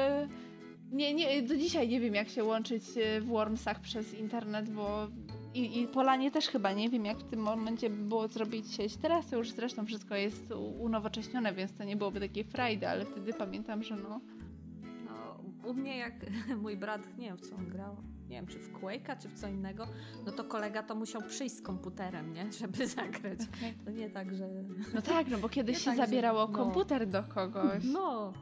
Nie, nie, do dzisiaj nie wiem jak się łączyć y, w Wormsach przez internet, bo i, i Polanie też chyba nie wiem jak w tym momencie by było zrobić sieć. Teraz to już zresztą wszystko jest unowocześnione, więc to nie byłoby takiej frajdy, ale wtedy pamiętam, że no No, u mnie jak mój brat, nie wiem w co on grał, nie wiem czy w Quake'a, czy w co innego, no to kolega to musiał przyjść z komputerem, nie? Żeby zagrać. To nie tak, że... No tak, no bo kiedyś Nie się tak, że- zabierało no. komputer do kogoś. No,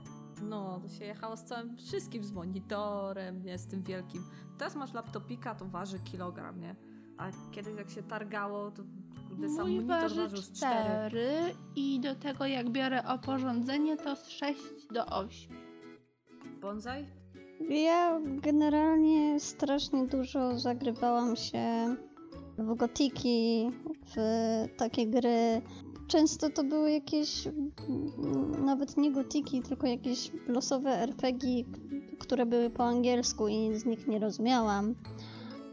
no, to się jechało z całym wszystkim, z monitorem, nie, z tym wielkim. Teraz masz laptopika, to waży kilogram, nie? A kiedyś jak się targało, to kurde, sam Mój monitor waży ważył z cztery. 4 i do tego jak biorę oporządzenie to z 6 do 8. Bonsai? Ja generalnie strasznie dużo zagrywałam się w gotiki, w takie gry. Często to były jakieś, nawet nie gotiki, tylko jakieś losowe RPG, które były po angielsku i nic z nich nie rozumiałam.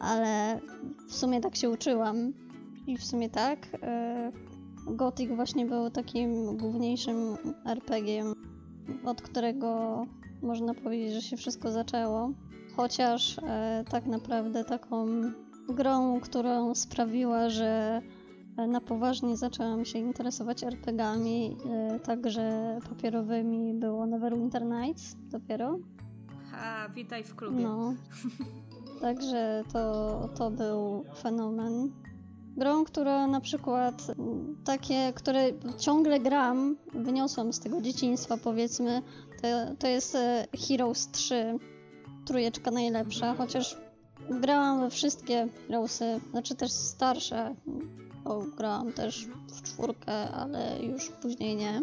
Ale w sumie tak się uczyłam. I w sumie tak. e, Gothic właśnie był takim główniejszym RPG-iem, od którego można powiedzieć, że się wszystko zaczęło. Chociaż e, tak naprawdę taką grą, którą sprawiła, że na poważnie zaczęłam się interesować RPGami, e, także papierowymi, było Neverwinter Nights dopiero. Ha, witaj w klubie. No. Także to, to był fenomen. Grą, która na przykład takie, które ciągle gram, wyniosłam z tego dzieciństwa powiedzmy, to, to jest e, Heroes 3, trójeczka najlepsza, chociaż grałam we wszystkie Heroesy, znaczy też starsze, bo grałam też w czwórkę, ale już później nie.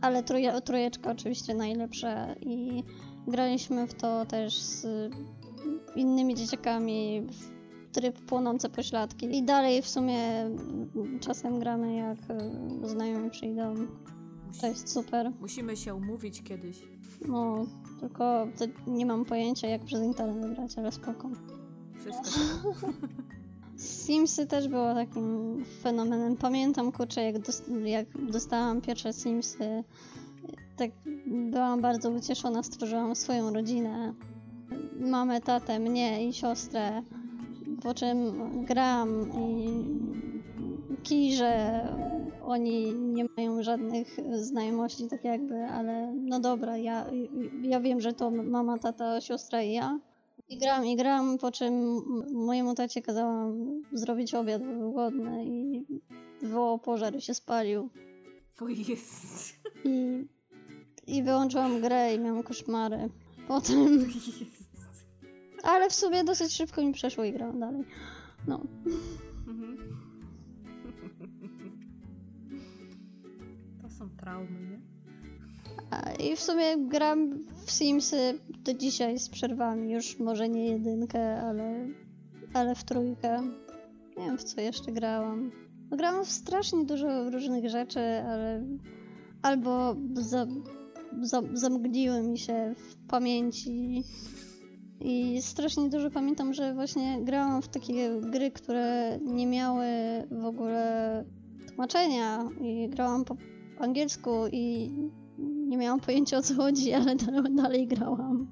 Ale troje, trójeczka oczywiście najlepsza i graliśmy w to też z innymi dzieciakami w tryb płonące pośladki. I dalej w sumie czasem gramy jak y, znajomi przyjdą. Musi, To jest super. musimy się umówić kiedyś. No, tylko nie mam pojęcia jak przez internet grać, ale spoko. Wszystko. Simsy też było takim fenomenem. Pamiętam, kurczę, jak, dos- jak dostałam pierwsze Simsy, tak byłam bardzo ucieszona, stworzyłam swoją rodzinę. Mamę, tatę, mnie i siostrę. Po czym gram i kij, że oni nie mają żadnych znajomości, tak jakby, ale no dobra, ja, ja wiem, że to mama, tata, siostra i ja. I gram, i gram, po czym mojemu tacie kazałam zrobić obiad, bo był głodny i wywołał pożar i się spalił. O jest. I, I wyłączyłam grę i miałam koszmary. Potem, ale w sumie dosyć szybko mi przeszło i grałam dalej. No, Mhm. To są traumy, nie? A, i w sumie gram w Simsy do dzisiaj z przerwami. Już może nie jedynkę, ale, ale w trójkę. Nie wiem w co jeszcze grałam. No, grałam w strasznie dużo różnych rzeczy, ale albo za, za, zamgliły mi się w pamięci. I strasznie dużo pamiętam, że właśnie grałam w takie gry, które nie miały w ogóle tłumaczenia i grałam po angielsku i nie miałam pojęcia o co chodzi, ale dalej, dalej grałam.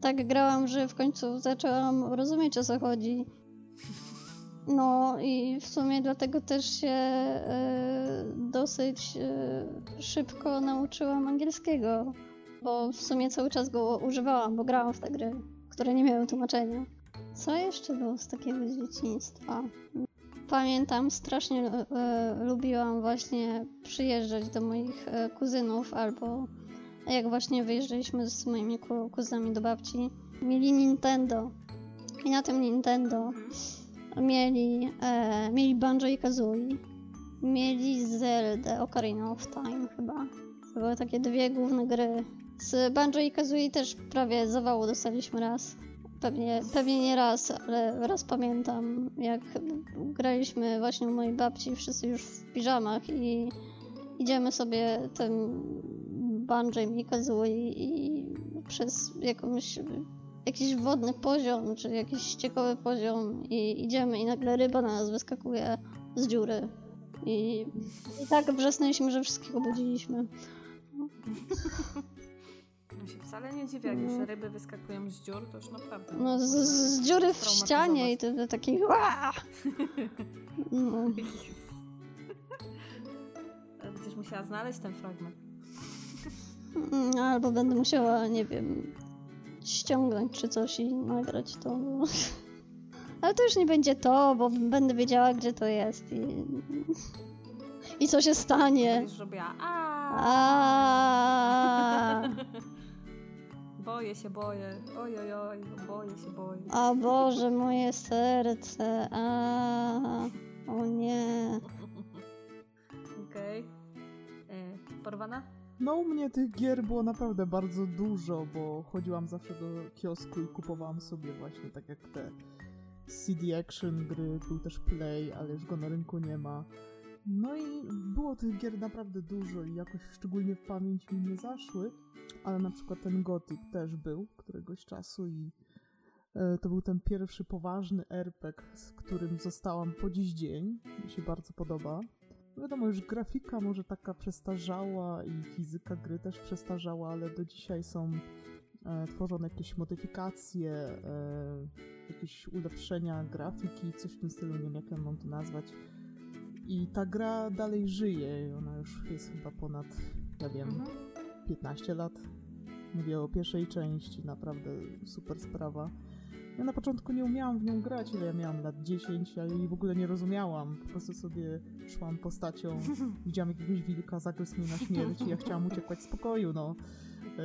tak grałam, że w końcu zaczęłam rozumieć o co chodzi. No i w sumie dlatego też się e, dosyć e, szybko nauczyłam angielskiego, bo w sumie cały czas go używałam, bo grałam w te gry, które nie miały tłumaczenia. Co jeszcze było z takiego z dzieciństwa? Pamiętam, strasznie e, lubiłam właśnie przyjeżdżać do moich e, kuzynów, albo jak właśnie wyjeżdżaliśmy z moimi ku- kuzynami do babci, mieli Nintendo. I na tym Nintendo mieli, e, mieli Banjo i Kazooie, mieli Zelda Ocarina of Time chyba. To były takie dwie główne gry. Z Banjo i Kazooie też prawie zawału dostaliśmy raz. Pewnie, pewnie nie raz, ale raz pamiętam, jak graliśmy właśnie u mojej babci, wszyscy już w piżamach i idziemy sobie tym banjem i kazooie i przez jakąś, jakiś wodny poziom, czy jakiś ściekowy poziom i idziemy i nagle ryba na nas wyskakuje z dziury. I, i tak wrzasnęliśmy, że wszystkich obudziliśmy. Wcale nie dziwię, jak już No. ryby wyskakują z dziur, to już naprawdę. No, z, z, dziury w ścianie i to taki no. Będziesz musiała znaleźć ten fragment. Mm, Albo będę musiała, nie wiem, ściągnąć czy coś i nagrać to. Ale to już nie będzie to, bo będę wiedziała, gdzie to jest i, i co się stanie. Będziesz robiła a. Boję się, boję. Oj, oj, oj, boję się, boję. a Boże, moje serce. A, o nie. Okej. E, Porwana? No u mnie tych gier było naprawdę bardzo dużo, bo chodziłam zawsze do kiosku i kupowałam sobie właśnie tak jak te CD Action gry, był też Play, ale już go na rynku nie ma. No i było tych gier naprawdę dużo i jakoś szczególnie w pamięć mi nie zaszły, ale na przykład ten Gothic też był któregoś czasu i e, to był ten pierwszy poważny RPG, z którym zostałam po dziś dzień. Mi się bardzo podoba. Wiadomo, już grafika może taka przestarzała i fizyka gry też przestarzała, ale do dzisiaj są e, tworzone jakieś modyfikacje, e, jakieś ulepszenia grafiki, coś w tym stylu, nie wiem jak ja mam to nazwać. I ta gra dalej żyje, ona już jest chyba ponad, ja wiem, Mhm. 15 lat. Mówię o pierwszej części, naprawdę super sprawa. Ja na początku nie umiałam w nią grać, ile ja miałam lat 10, ja jej w ogóle nie rozumiałam. Po prostu sobie szłam postacią, widziałam jakiegoś wilka, zagryzł mnie na śmierć i ja chciałam uciekać z pokoju, no. E,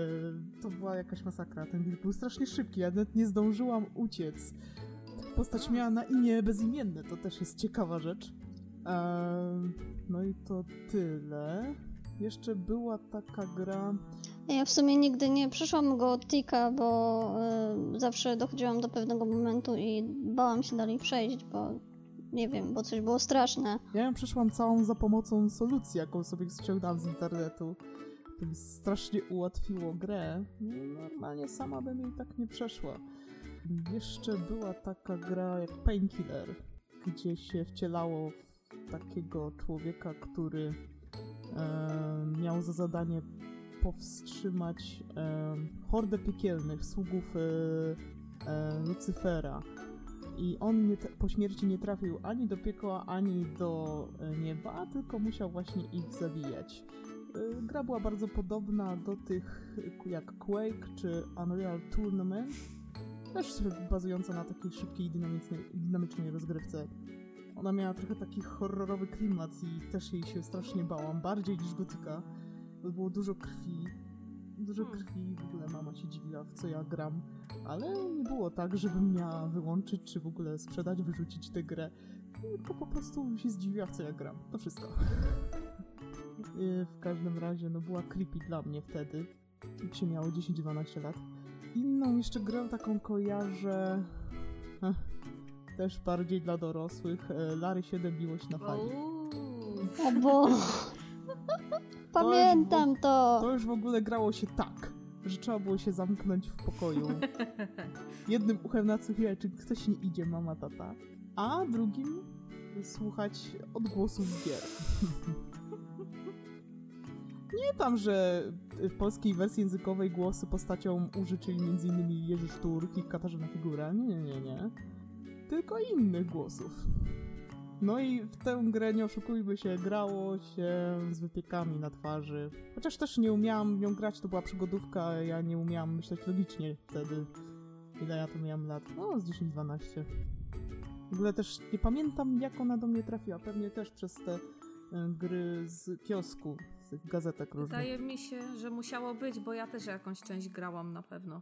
To była jakaś masakra. Ten wilk był strasznie szybki, ja nawet nie zdążyłam uciec. Postać miała na imię bezimienne, to też jest ciekawa rzecz. E, No i to tyle. Jeszcze była taka gra. Ja w sumie nigdy nie przeszłam Gotika, bo y, zawsze dochodziłam do pewnego momentu i bałam się dalej przejść, bo nie wiem, bo coś było straszne. Ja ją przeszłam całą za pomocą solucji, jaką sobie ściągnęłam z internetu. To mi strasznie ułatwiło grę. Normalnie sama bym jej tak nie przeszła. Jeszcze była taka gra jak Painkiller, gdzie się wcielało w takiego człowieka, który e, miał za zadanie powstrzymać e, hordę piekielnych sługów e, e, Lucyfera. I on nie, po śmierci nie trafił ani do piekła, ani do e, nieba, tylko musiał właśnie ich zabijać. E, Gra była bardzo podobna do tych jak Quake czy Unreal Tournament, też bazująca na takiej szybkiej, dynamicznej, dynamicznej rozgrywce. Ona miała trochę taki horrorowy klimat i też jej się strasznie bałam, bardziej niż gotyka, bo było dużo krwi, dużo Hmm. krwi, w ogóle mama się dziwiła w co ja gram, ale nie było tak, żebym miała wyłączyć, czy w ogóle sprzedać, wyrzucić tę grę, tylko po prostu się zdziwiła w co ja gram, to wszystko. I w każdym razie, no była creepy dla mnie wtedy, jak się miało 10-12 lat. Inną jeszcze grę taką kojarzę, Ech, też bardziej dla dorosłych, e, Lary 7 Miłość na fali. O bo... Pamiętam to! To już w ogóle grało się tak, że trzeba było się zamknąć w pokoju. Jednym uchem nadsłuchiwać, czy ktoś nie idzie, mama, tata, a drugim słuchać odgłosów gier. Pamiętam, że w polskiej wersji językowej głosy postaciom użyczyli m.in. Jerzy Szturk i Katarzyna Figura. Nie, nie, nie, nie. Tylko innych głosów. No i w tę grę, nie oszukujmy się, grało się z wypiekami na twarzy. Chociaż też nie umiałam nią grać, to była przygodówka, ja nie umiałam myśleć logicznie wtedy. Ile ja to miałam lat? No, z 10-12. W ogóle też nie pamiętam, jak ona do mnie trafiła. Pewnie też przez te e, gry z kiosku, z gazetek różnych. Wydaje mi się, że musiało być, bo ja też jakąś część grałam na pewno.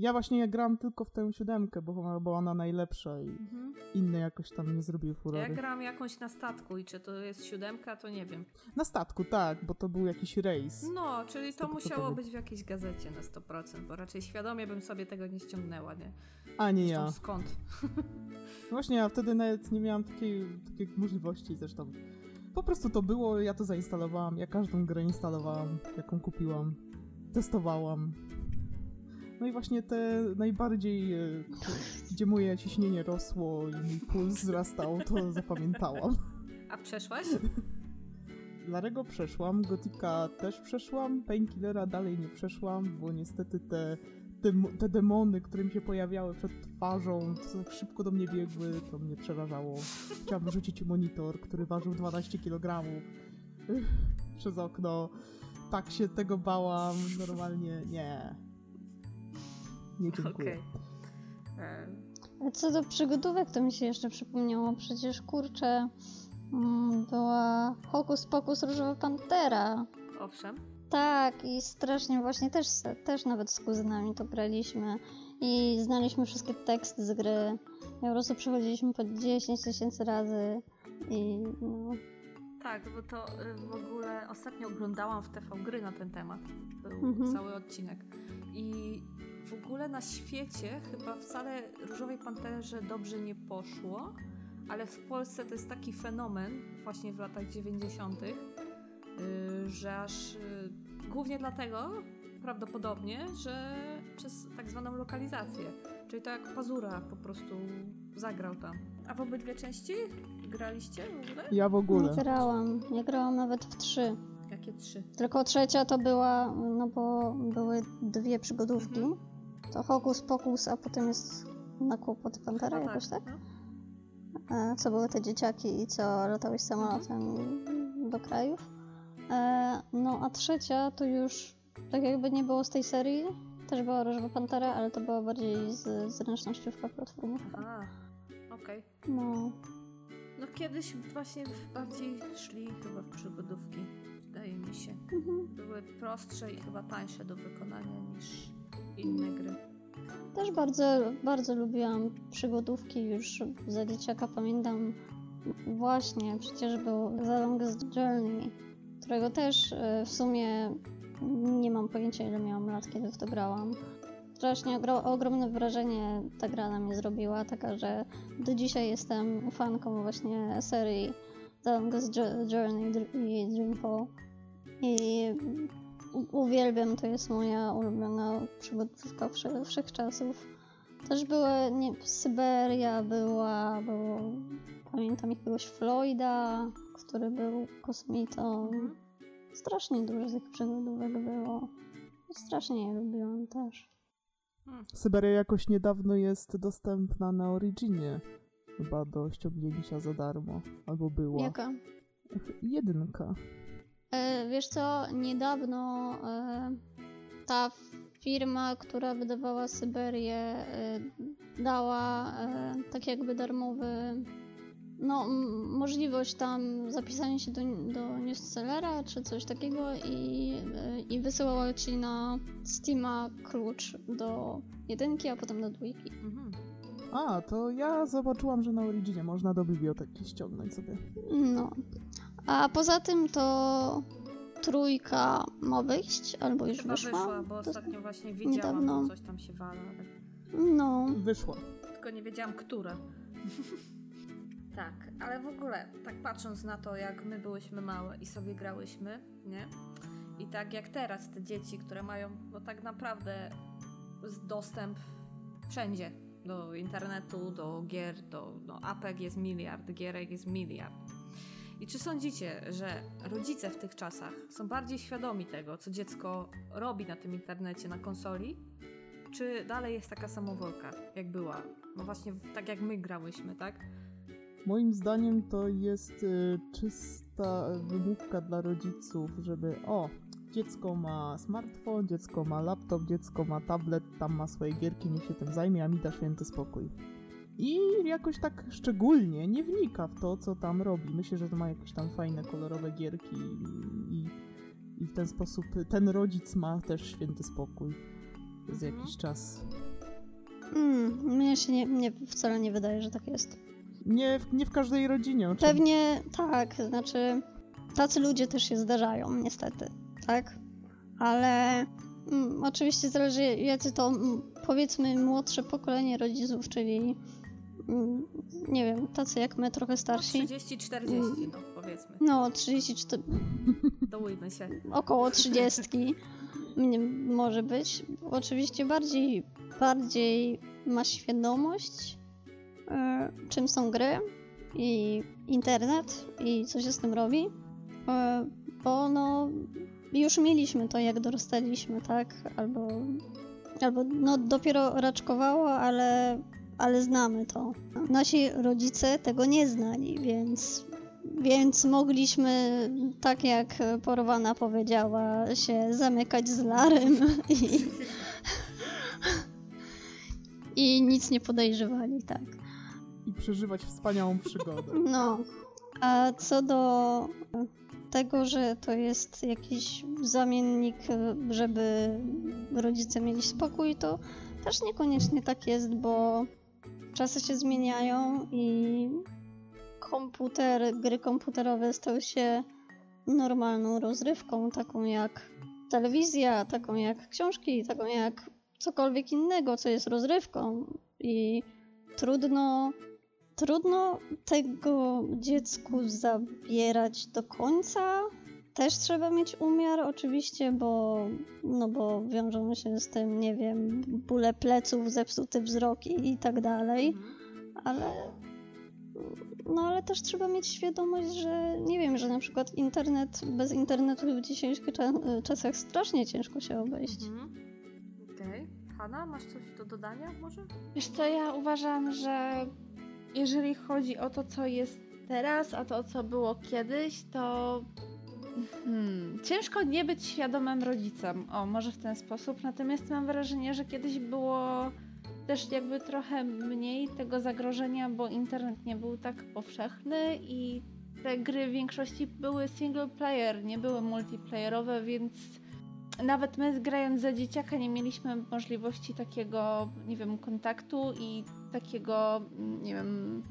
Ja właśnie ja grałam tylko w tę siódemkę, bo ona była ona najlepsza i Mhm. inne jakoś tam nie zrobiły Ja furory. grałam jakąś na statku i czy to jest siódemka, to nie wiem. Na statku, tak, bo to był jakiś rejs. No, czyli to musiało powiem. być w jakiejś gazecie na 100%, bo raczej świadomie bym sobie tego nie ściągnęła, nie? A nie Zresztą ja. skąd? Właśnie ja wtedy nawet nie miałam takiej, takiej możliwości zresztą. Po prostu to było, ja to zainstalowałam, ja każdą grę instalowałam, jaką kupiłam, testowałam. No i właśnie te najbardziej, e, gdzie moje ciśnienie rosło i mój puls wzrastał, to zapamiętałam. A przeszłaś? Larego przeszłam, Gotika też przeszłam, Painkillera dalej nie przeszłam, bo niestety te, te, te demony, które mi się pojawiały przed twarzą, to tak szybko do mnie biegły, to mnie przerażało. Chciałam wyrzucić monitor, który ważył 12 kg przez okno. Tak się tego bałam, normalnie nie. Nie dziękuję. Okej. E, A Co do przygodówek, to mi się jeszcze przypomniało. Przecież kurczę, mm, była Hokus Pokus Różowa Pantera. Owszem. Tak, i strasznie właśnie też, też nawet z kuzynami to graliśmy. I znaliśmy wszystkie teksty z gry. I po prostu przechodziliśmy po 10 tysięcy razy. I no, Tak, bo to y, w ogóle ostatnio oglądałam w TV gry na ten temat. Był Mhm. cały odcinek. I w ogóle na świecie chyba wcale Różowej Panterze dobrze nie poszło, ale w Polsce to jest taki fenomen właśnie w latach 90., y, że aż y, głównie dlatego prawdopodobnie, że przez tak zwaną lokalizację. Czyli to jak Pazura po prostu zagrał tam. A w obydwie części graliście w ogóle? Ja w nie ogóle. grałam. Nie grałam nawet w trzy. Jakie trzy? Tylko trzecia to była, no bo były dwie przygodówki. Mhm. To Hokus Pokus, a potem jest na kłopot Pantera No jakoś, tak? no. E, co były te dzieciaki i co latałeś samolotem do krajów. E, no a trzecia to już tak jakby nie było z tej serii. Też była Różowa Pantera, ale to była bardziej z zręcznościówka platformówka. A, okej. No, No kiedyś właśnie bardziej szli chyba w przygodówki, wydaje mi się. mhm. Były prostsze i chyba tańsze do wykonania niż inne gry. Też bardzo, bardzo lubiłam przygodówki już za dzieciaka. Pamiętam właśnie, przecież był The Longest Journey, którego też e, w sumie nie mam pojęcia ile miałam lat, kiedy w to grałam. Strasznie ogro- ogromne wrażenie ta gra na mnie zrobiła, taka, że do dzisiaj jestem fanką właśnie serii The Longest Jo- Journey i Dreamfall. I uwielbiam, to jest moja ulubiona przygodówka wsze- wszechczasów. Też były, nie, Syberia była, było, pamiętam jakiegoś Floyda, który był kosmitą. Strasznie dużo tych przygodówek było. Strasznie je lubiłam też. Syberia jakoś niedawno jest dostępna na Originie. Chyba do ściągnięcia za darmo. Albo była. Jaka? Jedynka. E, wiesz co, niedawno e, ta firma, która wydawała Syberię, e, dała e, tak jakby darmowy, no możliwość tam zapisania się do, do newsellera czy coś takiego i, i wysyłała ci na Steama klucz do jedynki, a potem do dwójki. Mhm. A, to ja zobaczyłam, że na Originie można do biblioteki ściągnąć sobie. No. A poza tym to trójka ma wyjść, albo już Chyba wyszła. wyszła, bo To- ostatnio właśnie widziałam, niedawno. że coś tam się wala, ale No. Wyszła. tylko nie wiedziałam, które. tak, ale w ogóle, tak patrząc na to, jak my byłyśmy małe i sobie grałyśmy, nie? I tak jak teraz te dzieci, które mają, no tak naprawdę z- dostęp wszędzie. Do internetu, do gier, do no, apek jest miliard, gierek jest miliard. I czy sądzicie, że rodzice w tych czasach są bardziej świadomi tego, co dziecko robi na tym internecie, na konsoli? Czy dalej jest taka samowolka, jak była? No właśnie tak jak my grałyśmy, tak? Moim zdaniem to jest y, czysta wymówka dla rodziców, żeby o, dziecko ma smartfon, dziecko ma laptop, dziecko ma tablet, tam ma swoje gierki, niech się tym zajmie, a mi da święty spokój. I jakoś tak szczególnie nie wnika w to, co tam robi. Myślę, że to ma jakieś tam fajne, kolorowe gierki i, i w ten sposób ten rodzic ma też święty spokój przez Mhm. jakiś czas. Mm, mnie się nie, nie, wcale nie wydaje, że tak jest. Nie, w- nie w każdej rodzinie. oczywiście. Pewnie tak, znaczy tacy ludzie też się zdarzają, niestety, tak? Ale mm, oczywiście zależy jacy to mm, powiedzmy młodsze pokolenie rodziców, czyli nie wiem, tacy jak my, trochę starsi. 30-40, no powiedzmy. No, 34, Dołujmy się. około 30 mnie może być. Oczywiście bardziej, bardziej ma świadomość, e, czym są gry i internet i co się z tym robi. E, bo no, już mieliśmy to, jak dorastaliśmy, tak? Albo, albo no, dopiero raczkowało, ale, ale znamy to. Nasi rodzice tego nie znali, więc więc mogliśmy, tak jak Porwana powiedziała, się zamykać z Larem i, i nic nie podejrzewali, tak. I przeżywać wspaniałą przygodę. No, a co do tego, że to jest jakiś zamiennik, żeby rodzice mieli spokój, to też niekoniecznie tak jest, bo czasy się zmieniają i komputer, gry komputerowe stały się normalną rozrywką, taką jak telewizja, taką jak książki, taką jak cokolwiek innego, co jest rozrywką i trudno trudno tego dziecku zabierać do końca. Też trzeba mieć umiar oczywiście, bo, no bo wiążą się z tym, nie wiem, bóle pleców, zepsuty wzrok i, i tak dalej, Mhm. ale no ale też trzeba mieć świadomość, że nie wiem, że na przykład internet, bez internetu w dzisiejszych cza- czasach strasznie ciężko się obejść. Mhm. Okej. Hanna, masz coś do dodania może? Wiesz co, ja uważam, że jeżeli chodzi o to, co jest teraz, a to, co było kiedyś, to hmm, ciężko nie być świadomym rodzicem. O, może w ten sposób. Natomiast mam wrażenie, że kiedyś było też jakby trochę mniej tego zagrożenia, bo internet nie był tak powszechny i te gry w większości były single player, nie były multiplayerowe, więc nawet my grając za dzieciaka nie mieliśmy możliwości takiego, nie wiem, kontaktu i takiego, mm, nie wiem,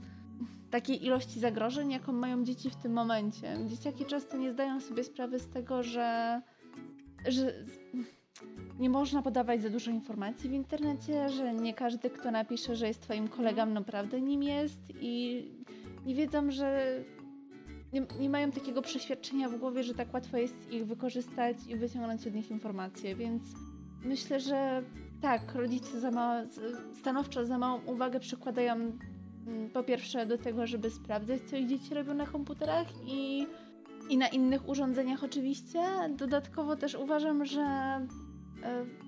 takiej ilości zagrożeń, jaką mają dzieci w tym momencie. Dzieciaki często nie zdają sobie sprawy z tego, że, że nie można podawać za dużo informacji w internecie, że nie każdy, kto napisze, że jest twoim kolegą, naprawdę nim jest i nie wiedzą, że nie, nie mają takiego przeświadczenia w głowie, że tak łatwo jest ich wykorzystać i wyciągnąć od nich informacje, więc myślę, że tak, rodzice za mało, stanowczo za małą uwagę przykładają po pierwsze do tego, żeby sprawdzać, co ich dzieci robią na komputerach i, i na innych urządzeniach oczywiście. Dodatkowo też uważam, że e,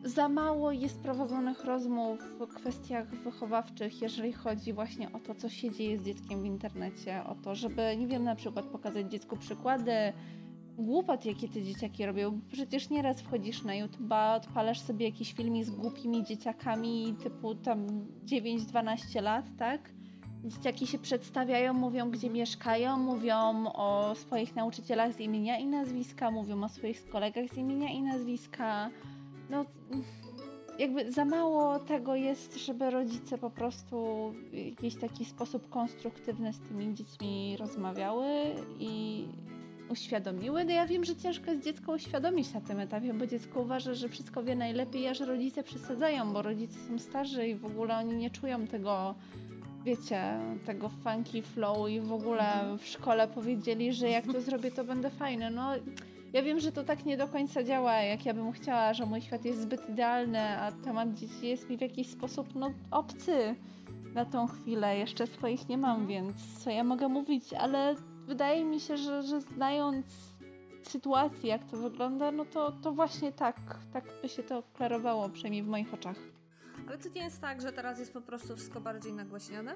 za mało jest prowadzonych rozmów w kwestiach wychowawczych, jeżeli chodzi właśnie o to, co się dzieje z dzieckiem w internecie, o to, żeby, nie wiem, na przykład pokazać dziecku przykłady głupot, jakie te dzieciaki robią. Przecież nieraz wchodzisz na YouTube, odpalasz sobie jakiś filmik z głupimi dzieciakami typu tam 9-12 lat, tak? Dzieciaki się przedstawiają, mówią gdzie mieszkają, mówią o swoich nauczycielach z imienia i nazwiska, mówią o swoich kolegach z imienia i nazwiska. No, jakby za mało tego jest, żeby rodzice po prostu w jakiś taki sposób konstruktywny z tymi dziećmi rozmawiały i uświadomiły. No ja wiem, że ciężko jest dziecko uświadomić na tym etapie, bo dziecko uważa, że wszystko wie najlepiej, a że rodzice przesadzają, bo rodzice są starzy i w ogóle oni nie czują tego, wiecie, tego funky flow i w ogóle w szkole powiedzieli, że jak to zrobię, to będę fajny. No ja wiem, że to tak nie do końca działa, jak ja bym chciała, że mój świat jest zbyt idealny, a temat dzieci jest mi w jakiś sposób no, obcy na tą chwilę. Jeszcze swoich nie mam, więc co ja mogę mówić, ale wydaje mi się, że, że znając sytuację, jak to wygląda, no to, to właśnie tak, tak by się to klarowało, przynajmniej w moich oczach. Ale to nie jest tak, że teraz jest po prostu wszystko bardziej nagłaśniane?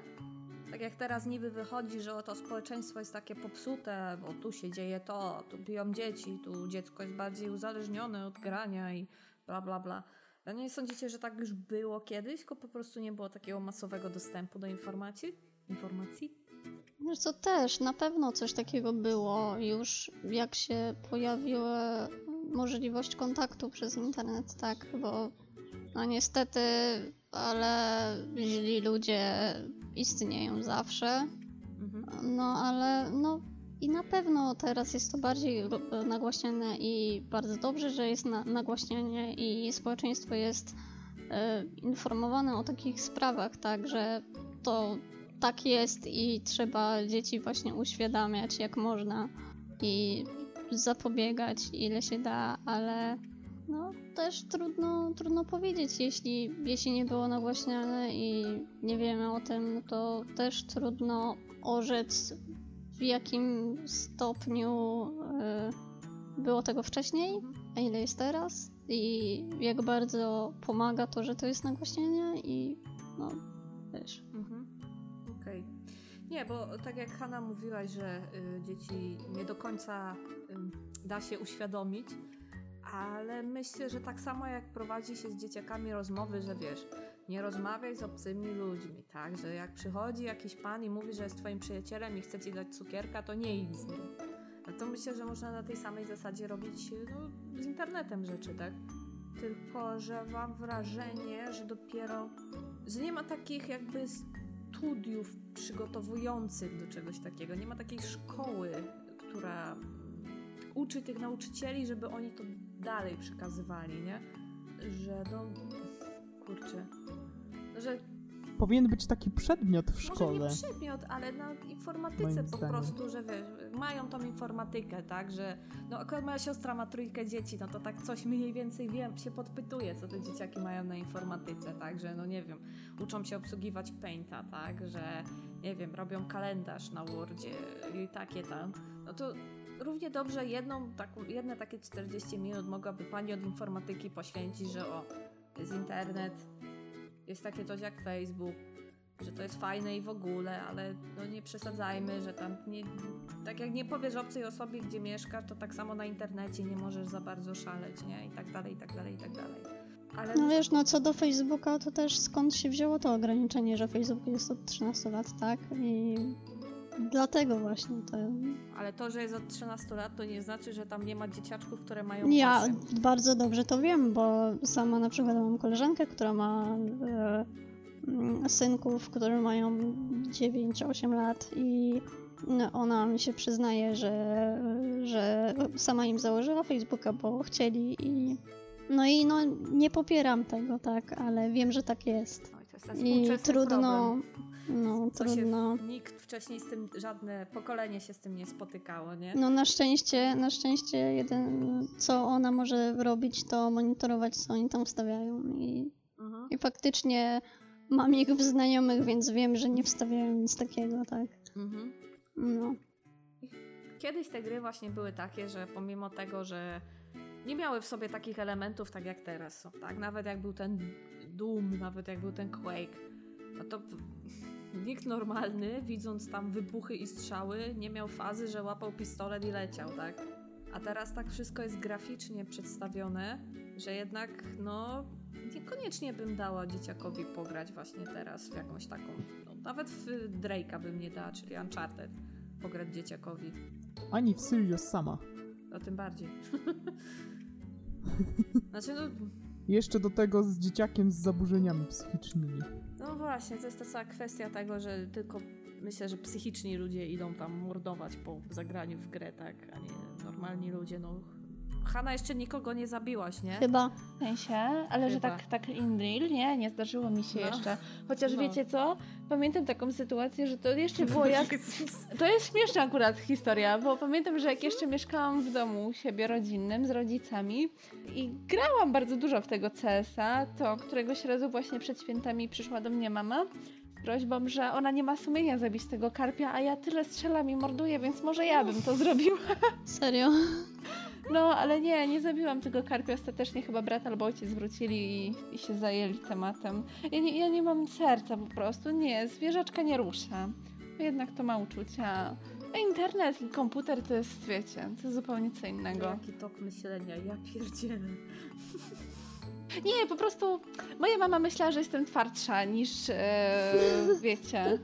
Tak jak teraz niby wychodzi, że oto społeczeństwo jest takie popsute, bo tu się dzieje to, tu biją dzieci, tu dziecko jest bardziej uzależnione od grania i bla bla bla. A nie sądzicie, że tak już było kiedyś, tylko po prostu nie było takiego masowego dostępu do informacji? Informacji? Wiesz co, też na pewno coś takiego było już jak się pojawiła możliwość kontaktu przez internet, tak, bo no niestety, ale źli ludzie istnieją zawsze, Mhm. no ale no i na pewno teraz jest to bardziej nagłaśniane i bardzo dobrze, że jest na, nagłaśnianie i społeczeństwo jest e, informowane o takich sprawach, tak, że to tak jest i trzeba dzieci właśnie uświadamiać jak można i zapobiegać ile się da, ale no też trudno, trudno powiedzieć, jeśli, jeśli nie było nagłaśniane i nie wiemy o tym, to też trudno orzec w jakim stopniu y, było tego wcześniej, a ile jest teraz i jak bardzo pomaga to, że to jest nagłaśnienie i no wiesz. Mhm. Okej. Nie, bo tak jak Hanna mówiłaś, że y, dzieci nie do końca y, da się uświadomić, ale myślę, że tak samo jak prowadzi się z dzieciakami rozmowy, że wiesz, nie rozmawiaj z obcymi ludźmi, tak? Że jak przychodzi jakiś pan i mówi, że jest twoim przyjacielem i chce ci dać cukierka, to nie idź z nim. No to myślę, że można na tej samej zasadzie robić no, z internetem rzeczy, tak? Tylko, że mam wrażenie, że dopiero, że nie ma takich jakby studiów przygotowujących do czegoś takiego. Nie ma takiej szkoły, która uczy tych nauczycieli, żeby oni to dalej przekazywali, nie? Że no, kurczę, że Powinien być taki przedmiot w może szkole. nie przedmiot, ale na informatyce Moim po zdaniem. prostu, że wiesz, mają tą informatykę, tak, że no akurat moja siostra ma trójkę dzieci, no to tak coś mniej więcej wiem, się podpytuje, co te dzieciaki mają na informatyce, tak, że no nie wiem, uczą się obsługiwać Painta, tak, że nie wiem, robią kalendarz na Wordzie i takie tam, no to równie dobrze jedną, jedne takie 40 minut mogłaby pani od informatyki poświęcić, że o, jest internet, jest takie coś jak Facebook, że to jest fajne i w ogóle, ale no nie przesadzajmy, że tam nie, tak jak nie powiesz obcej osobie, gdzie mieszkasz, to tak samo na internecie nie możesz za bardzo szaleć, nie? I tak dalej, i tak dalej, i tak dalej. Ale No wiesz, no co do Facebooka, to też skąd się wzięło to ograniczenie, że Facebook jest od 13 lat, tak? I dlatego właśnie to... ale to, że jest od 13 lat, to nie znaczy, że tam nie ma dzieciaczków, które mają Ja 8. bardzo dobrze to wiem, bo sama na przykład mam koleżankę, która ma e, mm, synków, którzy mają 9-8 lat i no, ona mi się przyznaje, że, że sama im założyła Facebooka, bo chcieli i no i no nie popieram tego, tak, ale wiem, że tak jest. Oj, to jest ten I trudno, problem. no Co się- trudno. Nikt wcześniej z tym, żadne pokolenie się z tym nie spotykało, nie? No na szczęście, na szczęście jeden, co ona może robić, to monitorować, co oni tam wstawiają i, Mhm. i faktycznie mam ich w znajomych, więc wiem, że nie wstawiają nic takiego, tak. Mhm. No. Kiedyś te gry właśnie były takie, że pomimo tego, że nie miały w sobie takich elementów tak jak teraz są, tak? Nawet jak był ten Doom, nawet jak był ten Quake, no to nikt normalny, widząc tam wybuchy i strzały, nie miał fazy, że łapał pistolet i leciał, tak? A teraz tak wszystko jest graficznie przedstawione, że jednak, no, niekoniecznie bym dała dzieciakowi pograć właśnie teraz w jakąś taką, no, nawet w Drake'a bym nie dała, czyli Uncharted, pograć dzieciakowi. Ani w Sirius sama. No tym bardziej. znaczy, no, Jeszcze do tego z dzieciakiem z zaburzeniami psychicznymi. no właśnie, to jest ta cała kwestia tego, że tylko myślę, że psychiczni ludzie idą tam mordować po zagraniu w grę, tak, a nie normalni ludzie, no. Hanna jeszcze nikogo nie zabiłaś, nie? Chyba. W sensie, ale że Chyba. tak, tak in real, nie, nie zdarzyło mi się No. jeszcze. Chociaż No. wiecie co, pamiętam taką sytuację, że to jeszcze było jak... To jest śmieszna akurat historia, bo pamiętam, że jak jeszcze mieszkałam w domu siebie rodzinnym z rodzicami i grałam bardzo dużo w tego CS-a, to któregoś razu właśnie przed świętami przyszła do mnie mama groźbą, że ona nie ma sumienia zabić tego karpia, a ja tyle strzelam i morduję, więc może ja bym to zrobiła. Serio? No, ale nie, nie zabiłam tego karpia. Ostatecznie chyba brat albo ojciec wrócili i, i się zajęli tematem. Ja nie, ja nie mam serca po prostu, nie, zwierzaczka nie rusza. Jednak to ma uczucia. A internet i komputer to jest, wiecie, to jest zupełnie co innego. Jaki tok myślenia, ja pierdzielę. Nie, po prostu moja mama myślała, że jestem twardsza niż, e, wiecie.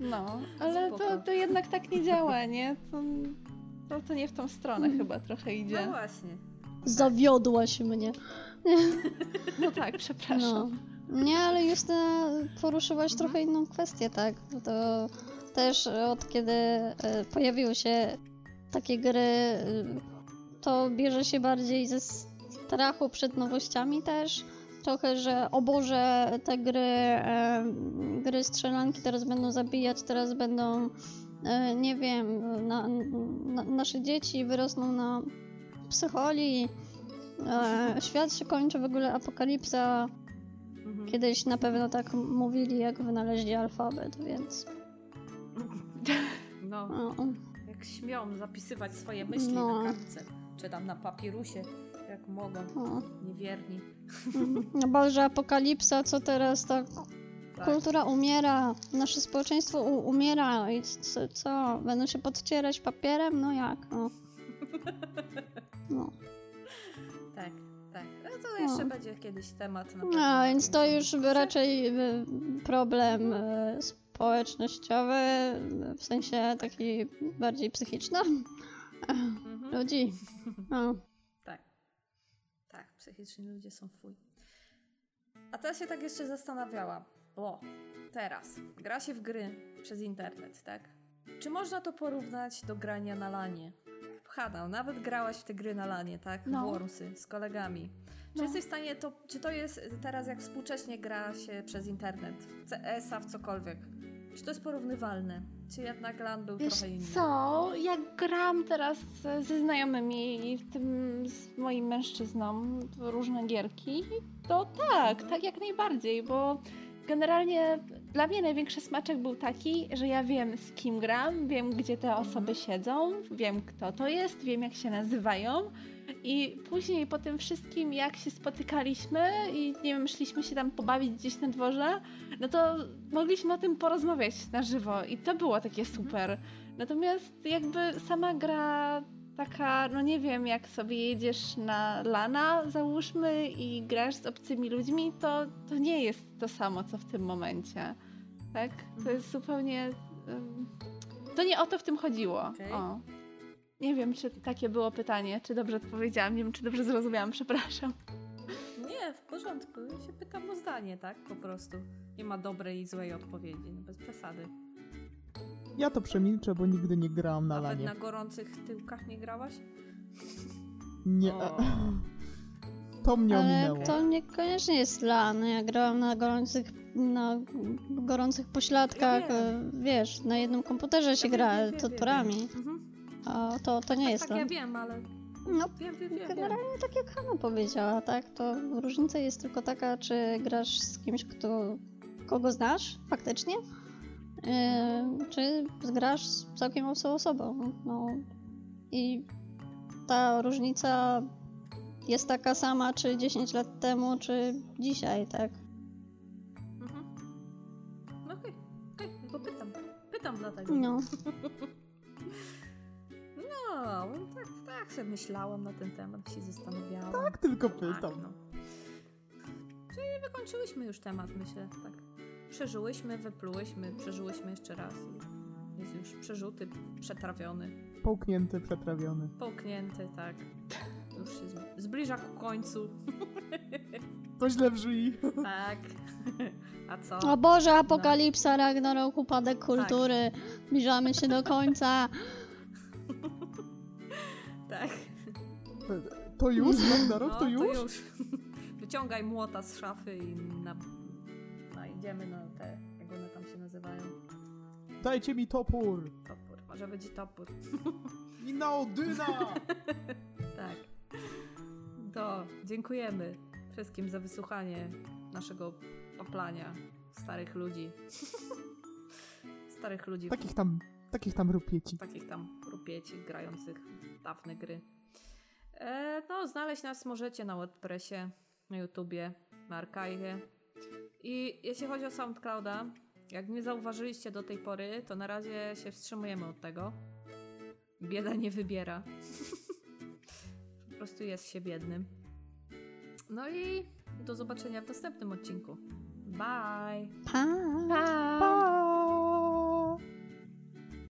No, ale to, to jednak tak nie działa, nie? To, to, to nie w tą stronę chyba trochę No idzie. właśnie. Zawiodłaś mnie. No tak, przepraszam. No. Nie, ale Justyna poruszyłaś Mhm. trochę inną kwestię, tak? To też od kiedy e, pojawiły się takie gry, e, to bierze się bardziej ze strachu przed nowościami też. Trochę, że o Boże, te gry, e, gry strzelanki teraz będą zabijać, teraz będą, e, nie wiem, na, na, nasze dzieci wyrosną na psycholi, e, świat się kończy, w ogóle apokalipsa. Mhm. Kiedyś na pewno tak mówili, jak wynaleźli alfabet, więc. No, No, jak śmią zapisywać swoje myśli No. na kartce, czy tam na papirusie, jak mogą, no. niewierni. No Boże, apokalipsa, co teraz tak? Tak. Kultura umiera, nasze społeczeństwo umiera i co, co? Będą się podcierać papierem? No jak? No. No, Tak, tak. No to jeszcze No. będzie kiedyś temat na pewno. no więc to już raczej y, problem y, społecznościowy, w sensie taki bardziej psychiczny Mhm. ludzi. No. Psychiczni ludzie są fuj. A teraz się tak jeszcze zastanawiałam, bo teraz gra się w gry przez internet, tak? Czy można to porównać do grania na lanie? Hanna, nawet grałaś w te gry na lanie, tak? No. Wormsy z kolegami. Czy No. jesteś w stanie to, czy to jest teraz jak współcześnie gra się przez internet, w CS-a, w cokolwiek? Czy to jest porównywalne? Czy jednak LAN był Wiesz trochę inny? co, jak gram teraz ze znajomymi, w tym z moim mężczyzną, w różne gierki, to tak, tak jak najbardziej, bo generalnie dla mnie największy smaczek był taki, że ja wiem z kim gram, wiem gdzie te osoby siedzą, wiem kto to jest, wiem jak się nazywają i później po tym wszystkim jak się spotykaliśmy i nie wiem, szliśmy się tam pobawić gdzieś na dworze, no to mogliśmy o tym porozmawiać na żywo i to było takie super. Natomiast jakby sama gra taka, no nie wiem, jak sobie jedziesz na lana, załóżmy, i grasz z obcymi ludźmi, to, to nie jest to samo, co w tym momencie. Tak? To Mhm. jest zupełnie... ym, to nie o to w tym chodziło. Okej. O. Nie wiem, czy takie było pytanie, czy dobrze odpowiedziałam, nie wiem, czy dobrze zrozumiałam, przepraszam. Nie, w porządku. Ja się pytam o zdanie, tak? Po prostu. Nie ma dobrej i złej odpowiedzi, no bez przesady. Ja to przemilczę, bo nigdy nie grałam na Nawet lanie. na gorących tyłkach nie grałaś? Nie. O. To mnie Ale ominęło. to niekoniecznie jest LAN. Ja grałam na gorących, na gorących pośladkach, Ja wiesz, na jednym komputerze się Ja wiem, gra wiem, wiem, to wiem, torami. wiem. Mhm. A to, to nie tak, jest tak, ja wiem, ale... No, Wiem, wiem, wiem, generalnie tak jak Hanna powiedziała, tak? To różnica jest tylko taka, czy grasz z kimś, kto, kogo znasz faktycznie, yy, czy grasz z całkiem obcą osobą. No i ta różnica jest taka sama, czy 10 lat temu, czy dzisiaj, tak? Mhm. No okej, okej, tylko pytam. Pytam dlatego. No. No, tak, tak sobie myślałam na ten temat, się zastanawiałam. Tak tylko Tak, pytam. no. Czyli wykończyłyśmy już temat, myślę, tak. Przeżyłyśmy, wyplułyśmy, przeżyłyśmy jeszcze raz i jest już przerzuty, przetrawiony, Połknięty, przetrawiony. połknięty, tak. Już się zb- zbliża ku końcu. To źle brzmi. Tak. A co? O Boże, apokalipsa, Ragnarok, upadek Tak. kultury, zbliżamy się do końca. Tak. To już? Ragnarok, No, to już? już. Wyciągaj młota z szafy i na... no, idziemy na te, jak one tam się nazywają. Dajcie mi topór! Topór. Może być topór. I na Odyna! Tak. To dziękujemy wszystkim za wysłuchanie naszego paplania starych ludzi. starych ludzi, Takich tam, takich tam rupieci. takich tam rupieci grających w dawne gry. E, no, znaleźć nas możecie na WordPressie, na YouTubie, na Archive. I jeśli chodzi o SoundClouda, jak nie zauważyliście do tej pory, to na razie się wstrzymujemy od tego. Bieda nie wybiera. po prostu jest się biednym. No i do zobaczenia w następnym odcinku. Bye! Pa! Pa!